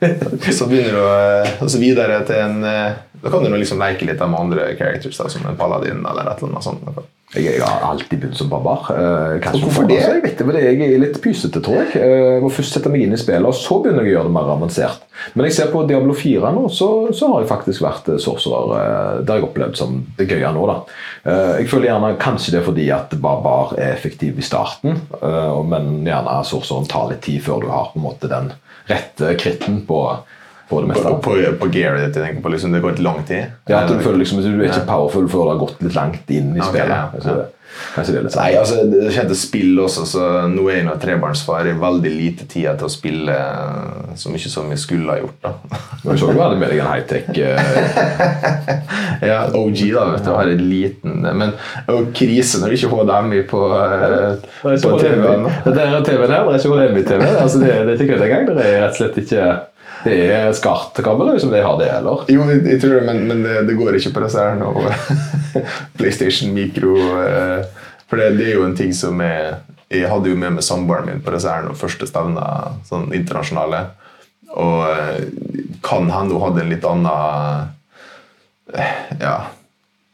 (laughs) så begynner du eh, og så videre til en eh, Da kan du liksom leke litt med andre characters, da, som en paladin eller et eller annet sånt. Jeg, jeg har alltid begynt som barbar. Eh, kanskje Og hvorfor for- det? Altså, jeg vet det, men jeg er litt pysete, tror jeg. Jeg må først sette meg inn i spillet, og så begynner jeg å gjøre det mer avansert. Men jeg ser på Diablo 4 nå, så, så har jeg faktisk vært sorcerer. Det har jeg opplevd som det gøye nå, da. Jeg føler gjerne kanskje det er fordi at barbar er effektiv i starten, men gjerne sorcereren tar litt tid før du har på en måte den rette kritten på, på det meste. På, på, på gearet ditt, jeg tenker på, liksom, det går litt lang tid. Ja, at du føler liksom at du er ikke powerful før du har gått litt langt inn i spillet. ja, Altså, ja. Kanskje det er litt sånn. Nei, altså, det kjente spill også, så nå er jeg nå trebarnsfar. Jeg har veldig lite tid til å spille eh, så mye som jeg skulle ha gjort. da. Men så du det med deg en high-tech eh, (laughs) Ja, OG, da, vet du. Har en liten Men og krise når det ikke er HDMI på, eh, på TV-en. Det er TV-en her, det er ikke HDMI-TV. Altså, det, det er ikke kødd engang. Det er rett og slett ikke Det er SCART-kabler som de har det heller. Jo, jeg jeg tror det, men, men det, det går ikke på disse her nå. (laughs) PlayStation Micro eh, For det, det er jo en ting som er Jeg hadde jo med meg samboeren min på disse her når første stevner, sånn internasjonale. Og eh, kan hende hun hadde en litt annen eh, Ja.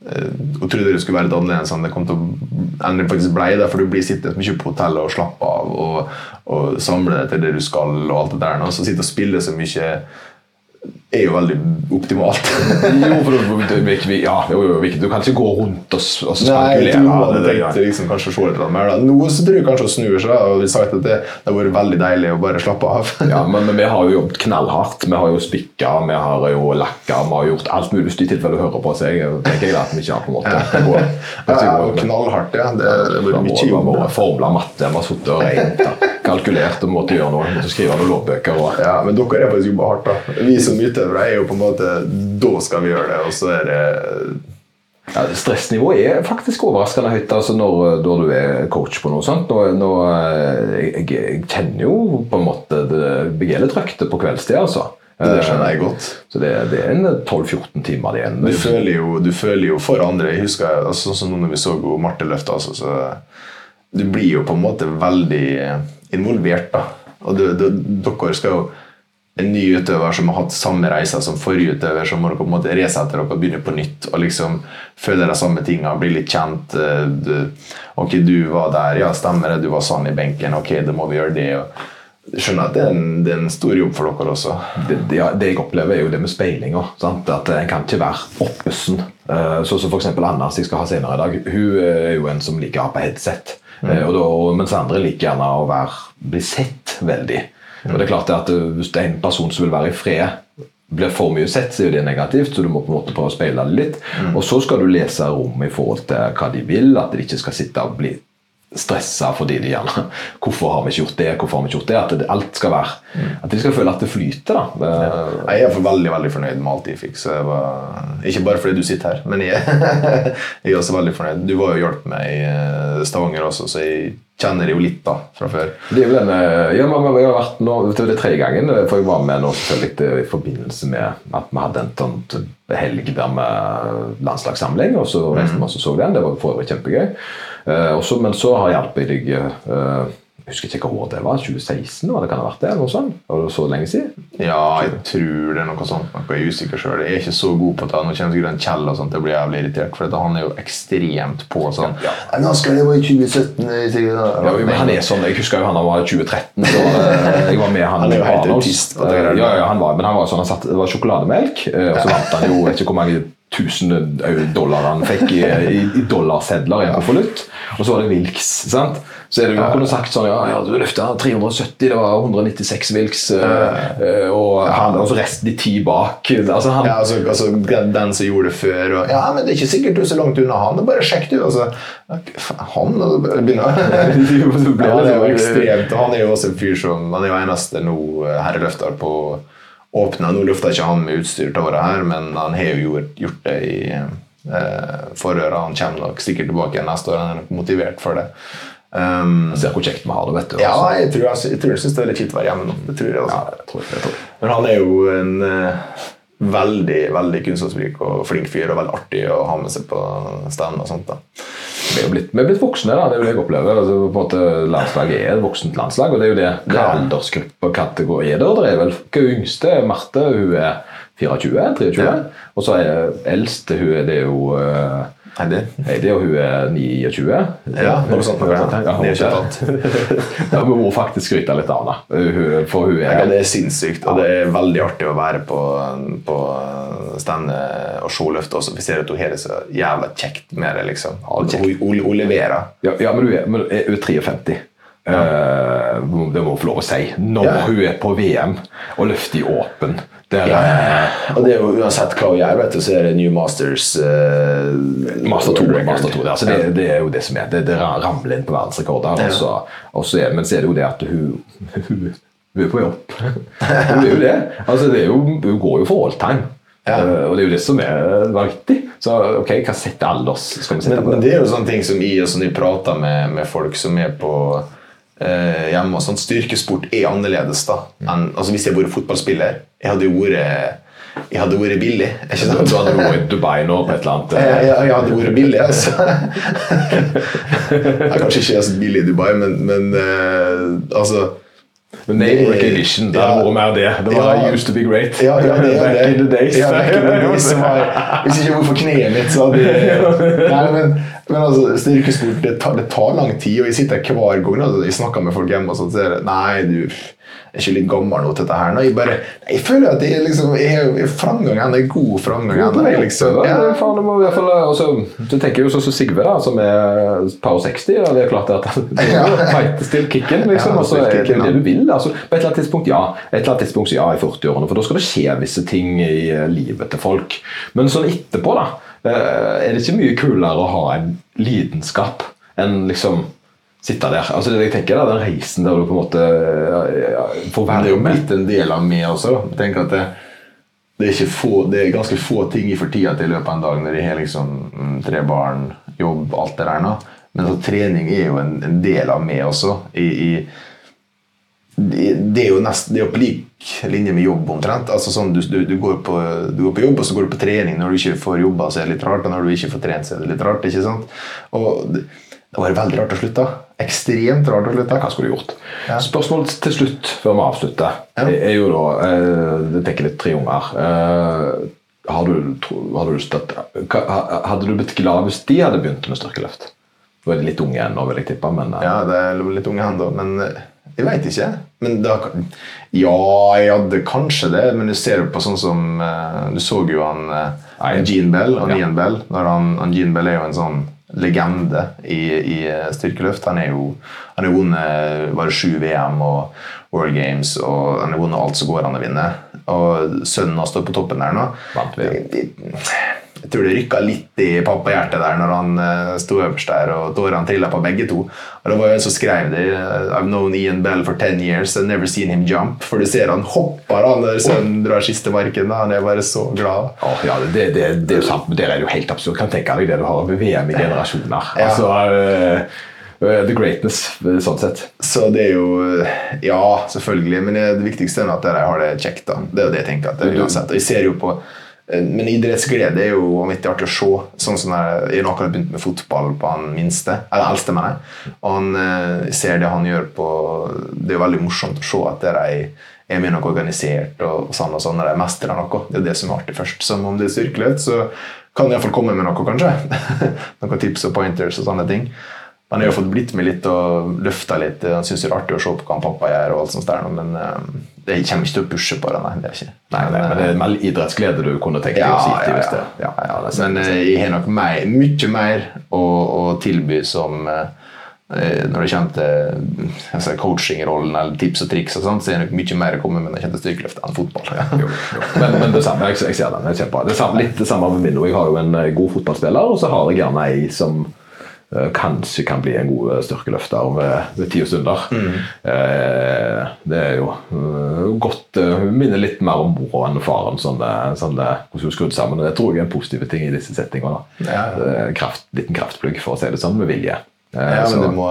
Eh, Hun trodde det skulle være litt annerledes enn det kom til å endre faktisk blei. For du blir sittende mye på hotellet og slappe av og, og samle deg til det du skal. og alt det der. nå. Så sitte og spille så mye er jo veldig optimalt. Jo, for du, du, du, ja, jo, jo, du kan ikke gå rundt og, og Nei, jeg spekulere. tror hun hadde Det- tenkt liksom, kanskje å se litt mer. Da. Nå så tror jeg kanskje hun snur seg og vil sagt at det, det har vært veldig deilig å bare slappe av. Ja, men, men vi har jo jobbet knallhardt. Vi har jo spikka, vi har jo lakka, vi har gjort alt mulig. I tilfelle du hører på, seg. jeg tenker jeg at vi ikke har på en måte det går- Ja, knallhardt, ja. Det, har vært mye jobb. formla matte, vi har sittet og regnet, kalkulert og måtte gjøre noe. Måtte skrive noen lovbøker. Og, Ja, men dere har faktisk jobba hardt. da. Vi som utøvere er jo på en måte Da skal vi gjøre det, og så er det ja, stressnivået er faktisk overraskende høyt altså når, når du er coach på noe sånt. Nå, nå, eh, jeg, jeg kjenner jo på en måte det begjelder trøkte på kveldstid, altså. Det skjønner jeg godt. Så det, det er en 12-14 timer igjen. Du føler jo, du føler jo for andre. Jeg husker altså, sånn som når vi så Marte løfte, altså, så du blir jo på en måte veldig involvert. da. Og du, du, dere skal jo en ny utøver som har hatt samme reise som forrige utøver, så må dere på en måte resette dere og begynne på nytt. og liksom Føle de samme tingene, bli litt kjent. eh, Du, ok, du var der, ja, stemmer det, du var sånn i benken, ok, da må vi gjøre det. jeg skjønner at det er, en, det er en stor jobb for dere også. det, det, det jeg opplever, er jo det med speilinga. At En kan ikke være oppesen. Uh, Sånn som f.eks. Anna, som jeg skal ha senere i dag. Hun er jo en som liker å ha på headset. Mm. og da, mens andre liker gjerne å være, bli sett veldig. Og det er klart at eh, Hvis det er en person som vil være i fred, blir for mye sett, så er det negativt. Så du må på en måte prøve å speile det litt. Og så skal du lese rommet i forhold til hva de vil. At de ikke skal sitte og bli stressa fordi de gjerne (laughs) Hvorfor har vi ikke gjort det? Hvorfor har vi ikke gjort det? At det, alt skal være At de skal føle at det flyter. da. Ja. Jeg er veldig veldig fornøyd med alt jeg fikk. Så jeg var, ikke bare fordi du sitter her, men jeg, (laughs) jeg er også veldig fornøyd. Du var jo hjulpet meg i eh, Stavanger også, så jeg kjenner det jo litt da fra før. Det er jo den, eh, ja, men vi har vært nå, det er tredje gangen, for jeg var med nå selvfølgelig i forbindelse med at vi hadde en sånn helg der med landslagssamling, og så reiste vi oss og så den. Det var for øvrig kjempegøy. Eh, også, men så har jeg hjulpet deg eh, Jeg husker ikke hva det var. 2016? Var det kan ha vært det? noe sånt? Var det så lenge siden? Ja, jeg tror det er noe sånt. Noe jeg er usikker selv. Jeg er ikke så god på det. Nå kjenner sikkert en Kjell og sånt, jeg blir jævlig irritert, for dette, han er jo ekstremt på sånn. Ja. «Nei, Nå skal det være i 2017. jeg. Ja, men han er sånn, Jeg husker jo han var i 2013. Så, eh, jeg var med han, Han er jo helt autist Eh. Ja, ja, han var, men han var sånn, han satt, det var sjokolademelk, eh, og så vant han jo vet ikke hvor mange tusen dollar han fikk i, i, i dollarsedler i en konvolutt. Og så var det Wilks. sant? Så er det jo, kunne sagt sånn Ja, ja du løfta 370, det var 196 Wilks, eh, eh, og, han, og resten de ti bak. Altså, han, Ja, altså, altså den, som gjorde det før og, Ja, men det er ikke sikkert du er så langt unna han. det Bare sjekk, du. Altså, han og begynner (laughs) ja, er jo (laughs) ekstremt Han er jo også en fyr som Han er jo eneste nå eh, herreløfter på åpna. Nå løfta ikke han med utstyr til året her, men han har jo gjort, gjort det i eh, forrige Han kommer nok sikkert tilbake igjen neste år. Han er nok motivert for det. Um, ser hvor kjekt vi har det, vet du. ja, jeg tror, jeg, jeg tror jeg syns det er litt kjipt å være hjemme nå. Det tror jeg altså. Ja, jeg tror, jeg tror. Men han er jo en eh, veldig veldig kunnskapsrik og flink fyr, og veldig artig å ha med seg på stand og sånt. da. Vi er blitt, vi er blitt voksne, da. det er jo det jeg opplever. Altså, på en måte, landslaget er et voksent landslag, og det er jo det. Hva Ja. aldersgruppe kategori er det? Det er vel er yngste Marte hun er 24? 23? Ja. Og så er eldste hun det er jo Heidi. Heidi, og hun er 29. Ja, noe sånt. Noe sånt, ja. hun. Ja, (laughs) hun må faktisk skryte litt av henne, for hun Ja, er det er sinnssykt, og det er veldig artig å være på, på standet og showløftet også. Vi ser at hun har det så jævla kjekt med det, liksom. Hun, hun, hun leverer. Ja, ja men hun er, men hun er 53. Eh, det må hun få lov å si. Når Ja. hun er på VM og løfter i åpen. Det er, Ja, og det er jo uansett hva hun gjør, vet du, så er det New Masters uh, Master 2. Master 2 det, altså det, det er jo det som er. Det, det ramler inn på verdensrekorder. er- men så er det jo det at hun, hun, hun er på jobb. (laughs) Hun er jo det. Altså det er jo, hun går jo for all time. Ja. Uh, og det er jo det som er vanvittig. Så ok, hva setter alders skal vi sette Men, på men det? det er jo sånne ting som i og sånn, vi prater med, med folk som er på hjemme. og sånt. Styrkesport er annerledes. da. enn- altså Hvis jeg hadde vært fotballspiller, jeg hadde vært jeg hadde vært billig. ikke sant? Du hadde vært i Dubai nå på et eller annet Jeg, eh, jeg, jeg hadde vært billig, altså. (laughs) jeg er kanskje ikke så billig i Dubai, men, men eh, altså Name recognition. Det er noe mer det. Det var Ja. used to be great. Ja, ja, det Back det. in the days. Ja, back in the days var, hvis ikke hvorfor kneet mitt, så hadde jeg Nei, men, men altså, styrkesport det tar, det tar lang tid, og jeg sitter hver gang altså, jeg snakker med folk hjemme og sånn, så er det Nei, du er ikke litt gammel nå til dette her. Nå, jeg, bare, jeg føler at jeg, liksom, jeg har framgang ennå. God framgang Liksom, ja. det faen, det må i hvert fall, altså, du tenker jo sånn som Sigve, da, som er par og 60. Ja, det er klart at (laughs) er fight still kicken, liksom. Ja, og så still er det du vil. Altså, på et eller annet tidspunkt, ja. Et eller annet tidspunkt, ja, i 40-årene. For da skal det skje visse ting i eh, livet til folk. Men sånn etterpå, da, eh, er det ikke mye kulere å ha en lidenskap enn liksom sitte der. Altså, det jeg tenker da, Den reisen der du på en måte ja, får med. det er jo blitt en del av meg også. da. Tenker at det, det, er få, det er ganske få ting jeg får tid til i løpet av en dag når jeg har liksom mm, tre barn, jobb, alt det der. nå. Men så, trening er jo en, en del av meg også. I, i, det, er jo nesten, det er jo på lik linje med jobb omtrent. Altså sånn, du, du, du, går på, du går på jobb, og så går du på trening. Når du ikke får jobba, så er det litt rart. Og når du ikke får trent, så er det litt rart. ikke sant? Og det, det var veldig rart å slutte. Ekstremt rart å slutte. Hva skulle du gjort? Ja. Spørsmålet til slutt, før vi avslutter, Ja. er jo da eh, Jeg tenker litt tre unger. Eh, har du, har du at, Hadde du blitt glad hvis de hadde begynt med styrkeløft? Nå er de litt unge ennå, vil jeg tippe. Men eh, Ja, det er litt unge hender, men jeg veit ikke. Men da, ja, jeg hadde kanskje det, men du ser jo på sånn som Du så jo han Jean Gene Bell og Ja. Nian Bell. Han, han Gene Bell er jo en sånn legende i, i styrkeløft. Han er jo han har vunnet bare sju VM og World Games, og han har vunnet alt som går an å vinne. Og sønnen hans står på toppen der nå. Vant VM. Jeg, tror det rykka litt i pappahjertet der når han uh, sto øverst der, og tårene trilla på begge to. Og det var jo en som skrev det. eh, I've known Ian Bell for ten years and never seen him jump. For du ser han hopper da når sønnen drar siste marken. Han er bare så glad. Oh, ja, det, det, det er jo sant, men det er jo helt absurd. Kan tenke deg det du har med VM i generasjoner. Ja. Altså, eh, eh, the greatness, eh, sånn sett. Så det er jo Ja, selvfølgelig. Men det, det viktigste er at dere har det kjekt. da. Det er jo det jeg tenker. at det er uansett. Og jeg ser jo på eh, men idrettsglede er jo vanvittig artig å se. Sånn som jeg, jeg har akkurat begynt med fotball på han minste. Eller eldste, mener jeg. Og han eh, ser det han gjør på Det er jo veldig morsomt å se at de er, mye noe organisert og, sånn og sånn, når de mestrer noe. Det er det som er artig først. Som om det er styrkeløft, så kan jeg iallfall komme med noe, kanskje. (laughs) Noen tips og pointers og sånne ting. Han har jo fått blitt med litt og løfta litt. Han syns det er artig å se på hva han pappa gjør, og alt sånt der, men det kommer ikke til å pushe på det. Nei, det er ikke. Nei, nei, men det er mer idrettsglede du kunne tenke deg ja, å si til ja, hvis det ja, ja, det. Men eh, jeg har nok mer, mye mer å, å tilby som eh, eh, når det kommer til altså, coachingrollen eller tips og triks, og sånt, så er det nok mye mer å komme med når det kommer til styrkeløft enn fotball. Ja. Jo, jo. Men, men det samme, jeg, jeg ser den. Jeg. Det samme, litt det samme med min. Jeg har jo en god fotballspiller, og så har jeg gjerne ei som kanskje kan bli en god styrkeløfter ved, ved ti og stunder. Eh, det er jo godt eh, Hun minner litt mer om mora enn faren, sånn det, sånn det, hvordan hun skrudd sammen. og Det tror jeg er en positiv ting i disse settingene. Ja, ja. Eh, Kraft, liten kraftplugg, for å si det sånn, med vilje. Eh, Ja, så- men du må,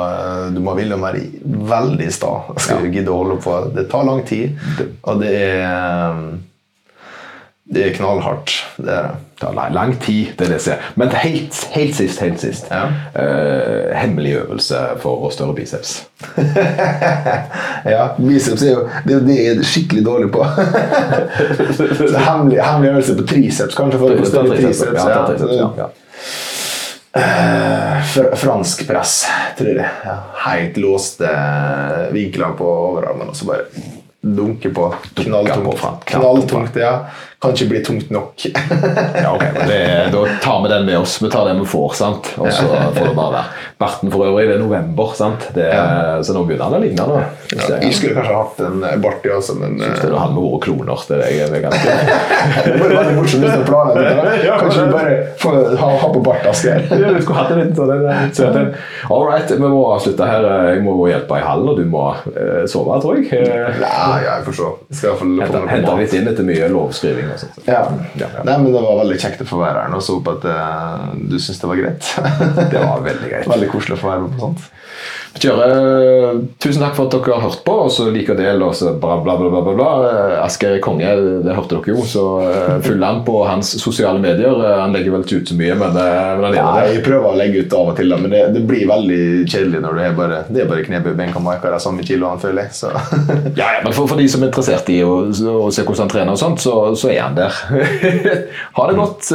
du må ville være veldig sta. Skal du gidde å holde på. Det tar lang tid, og det er Det er knallhardt. Det er det. Tar lang, lang tid, det er det jeg ser. Men helt, helt sist, helt sist. Ja. uh, hemmelig øvelse for å større biceps. (laughs) Ja, biceps er jo det, det er skikkelig dårlig på. (laughs) så hemmelig, hemmelig øvelse på triceps, kanskje. For å få større triceps. Ja, triceps, ja, ja. Eh, fr fransk press, tror jeg. Ja. Helt låste vinkler på overarmen, og så bare dunke på. på Knalltungt. Knalltungt, ja. Kan ikke bli tungt nok. (laughs) Ja, ok, men det, Da tar vi den med oss. Vi tar den vi får, sant? og så får det bare være. Barten for øvrig, det er november, sant? Det ja. så nå begynner han å ligne. nå. Ja, jeg skulle kanskje hatt en bart, i også, men Syns det er han med våre kloner. Det er jeg ganske (laughs) Det var veldig morsomt hvis du planla det. Kanskje du bare får ha, ha på bart, Asgeir. Du skulle hatt en liten sånn en, en en. All right, vi må avslutte her. Jeg må hjelpe i hallen, og du må eh, sove, tror jeg. Nei, jeg får se. Hente litt inn etter mye lovskriving. Sånt. Ja. Ja. Nei, men Det var veldig kjekt å få være her. nå, så jeg at uh, du syns det var greit. Det var veldig greit. (laughs) veldig koselig å få være med på sånt. Kjøre, tusen takk for at dere har hørt på, og så liker del, og så bla, bla, bla, bla, bla. Eh, Asgeir konge, det hørte dere jo, så eh, følg han på hans sosiale medier. Eh, Han legger vel ikke ut så mye, men, men han gjør det. jeg prøver å legge ut av og til, men det, det blir veldig kjedelig når det er bare, det er bare knebøy, det er samme kiloene, føler jeg. Så. (laughs) Ja, ja, men for, for de som er interessert i å, å se hvordan han trener, og sånt, så, så er han der. (laughs) ha det godt.